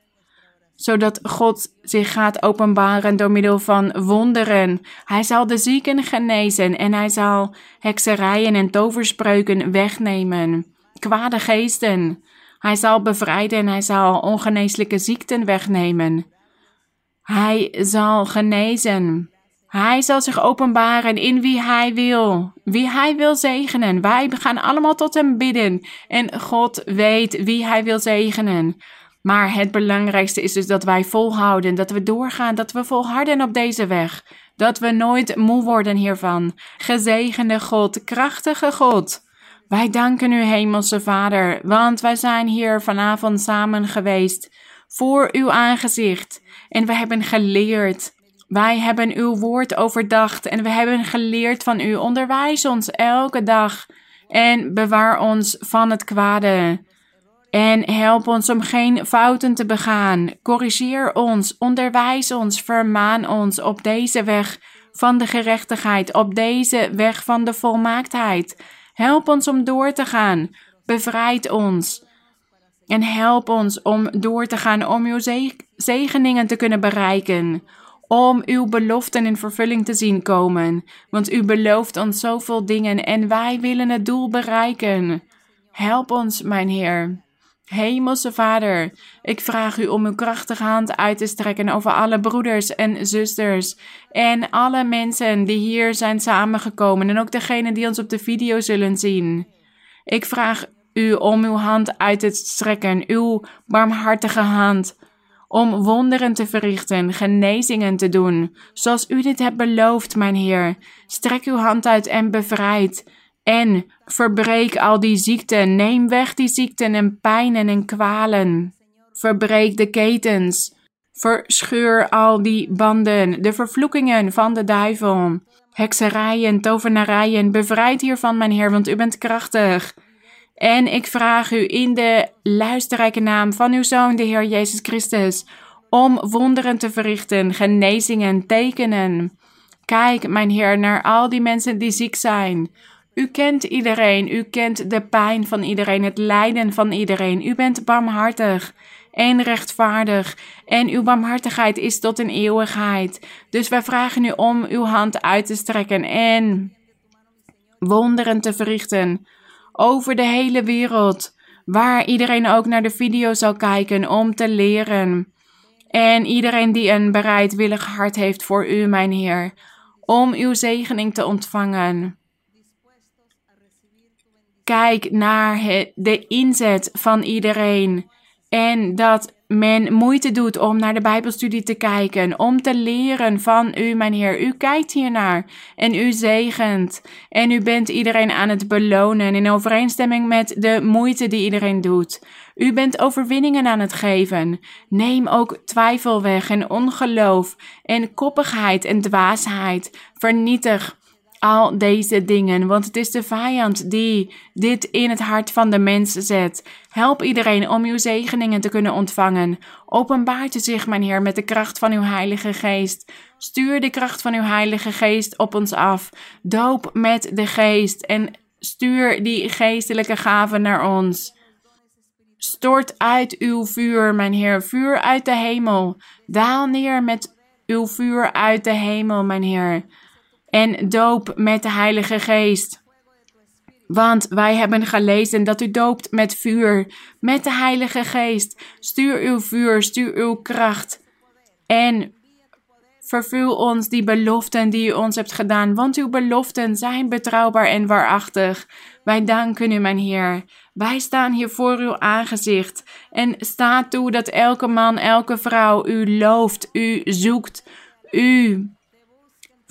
Zodat God zich gaat openbaren door middel van wonderen. Hij zal de zieken genezen en hij zal hekserijen en toverspreuken wegnemen kwade geesten. Hij zal bevrijden en hij zal ongeneeslijke ziekten wegnemen. Hij zal genezen. Hij zal zich openbaren in wie hij wil, wie hij wil zegenen. Wij gaan allemaal tot hem bidden en God weet wie hij wil zegenen. Maar het belangrijkste is dus dat wij volhouden, dat we doorgaan, dat we volharden op deze weg. Dat we nooit moe worden hiervan. Gezegende God, krachtige God. Wij danken u, Hemelse Vader, want wij zijn hier vanavond samen geweest voor uw aangezicht en we hebben geleerd Wij hebben uw woord overdacht en we hebben geleerd van u. Onderwijs ons elke dag en bewaar ons van het kwade. En help ons om geen fouten te begaan. Corrigeer ons, onderwijs ons, vermaan ons op deze weg van de gerechtigheid, op deze weg van de volmaaktheid. Help ons om door te gaan. Bevrijd ons. En help ons om door te gaan om uw zegeningen te kunnen bereiken. Om uw beloften in vervulling te zien komen. Want u belooft ons zoveel dingen en wij willen het doel bereiken. Help ons, mijn Heer. Hemelse Vader, ik vraag u om uw krachtige hand uit te strekken over alle broeders en zusters en alle mensen die hier zijn samengekomen en ook degenen die ons op de video zullen zien. Ik vraag u om uw hand uit te strekken, uw barmhartige hand, om wonderen te verrichten, genezingen te doen, zoals u dit hebt beloofd, mijn Heer. Strek uw hand uit en bevrijd. En verbreek al die ziekten. Neem weg die ziekten en pijnen en kwalen. Verbreek de ketens. Verscheur al die banden, de vervloekingen van de duivel. Hekserijen, tovenarijen, bevrijd hiervan, mijn Heer, want u bent krachtig. En ik vraag u in de luisterrijke naam van uw Zoon, de Heer Jezus Christus, om wonderen te verrichten, genezingen, tekenen. Kijk, mijn Heer, naar al die mensen die ziek zijn. U kent iedereen, u kent de pijn van iedereen, het lijden van iedereen. U bent barmhartig en rechtvaardig en uw barmhartigheid is tot een eeuwigheid. Dus wij vragen u om uw hand uit te strekken en wonderen te verrichten over de hele wereld, waar iedereen ook naar de video zal kijken om te leren. En iedereen die een bereidwillig hart heeft voor u, mijn Heer, om uw zegening te ontvangen. Kijk naar de inzet van iedereen. En dat men moeite doet om naar de Bijbelstudie te kijken, om te leren van u, mijn Heer. U kijkt hiernaar en u zegent. En u bent iedereen aan het belonen in overeenstemming met de moeite die iedereen doet. U bent overwinningen aan het geven. Neem ook twijfel weg en ongeloof en koppigheid en dwaasheid. Vernietig al deze dingen, want het is de vijand die dit in het hart van de mens zet. Help iedereen om uw zegeningen te kunnen ontvangen. Openbaart u zich, mijn Heer, met de kracht van uw Heilige Geest. Stuur de kracht van uw Heilige Geest op ons af. Doop met de Geest en stuur die geestelijke gaven naar ons. Stort uit uw vuur, mijn Heer, vuur uit de hemel. Daal neer met uw vuur uit de hemel, mijn Heer en doop met de Heilige Geest. Want wij hebben gelezen dat u doopt met vuur, met de Heilige Geest. Stuur uw vuur, stuur uw kracht. En vervul ons die beloften die u ons hebt gedaan, want uw beloften zijn betrouwbaar en waarachtig. Wij danken u, mijn Heer. Wij staan hier voor uw aangezicht en sta toe dat elke man, elke vrouw u looft, u zoekt, u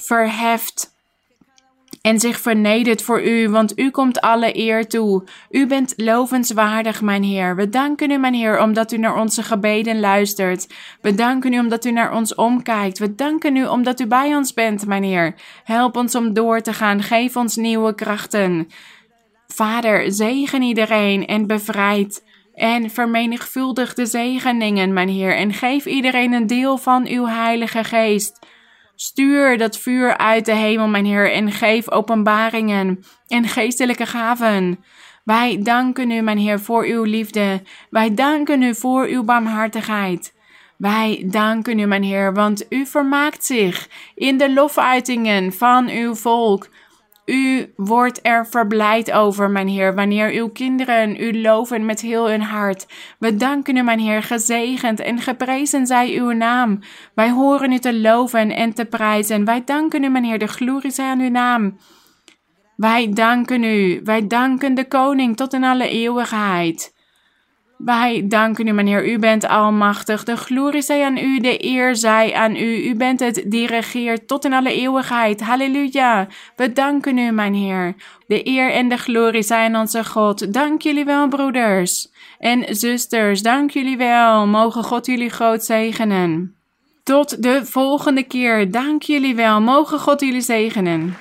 verheft en zich vernedert voor u, want u komt alle eer toe. U bent lovenswaardig, mijn Heer. We danken u, mijn Heer, omdat u naar onze gebeden luistert. We danken u omdat u naar ons omkijkt. We danken u omdat u bij ons bent, mijn Heer. Help ons om door te gaan. Geef ons nieuwe krachten. Vader, zegen iedereen en bevrijd. En vermenigvuldig de zegeningen, mijn Heer, en geef iedereen een deel van uw Heilige Geest. Stuur dat vuur uit de hemel, mijn Heer, en geef openbaringen en geestelijke gaven. Wij danken u, mijn Heer, voor uw liefde. Wij danken u voor uw barmhartigheid. Wij danken u, mijn Heer, want u vermaakt zich in de lofuitingen van uw volk. U wordt er verblijd over, mijn Heer, wanneer uw kinderen u loven met heel hun hart. We danken u, mijn Heer, gezegend en geprezen zij uw naam. Wij horen u te loven en te prijzen. Wij danken u, mijn Heer, de glorie zij aan uw naam. Wij danken u, wij danken de Koning tot in alle eeuwigheid. Wij danken u, meneer. U bent almachtig. De glorie zij aan u, de eer zij aan u. U bent het die regeert tot in alle eeuwigheid. Halleluja. We danken u, mijn Heer. De eer en de glorie zij aan onze God. Dank jullie wel, broeders en zusters. Dank jullie wel. Mogen God jullie groot zegenen. Tot de volgende keer. Dank jullie wel. Mogen God jullie zegenen.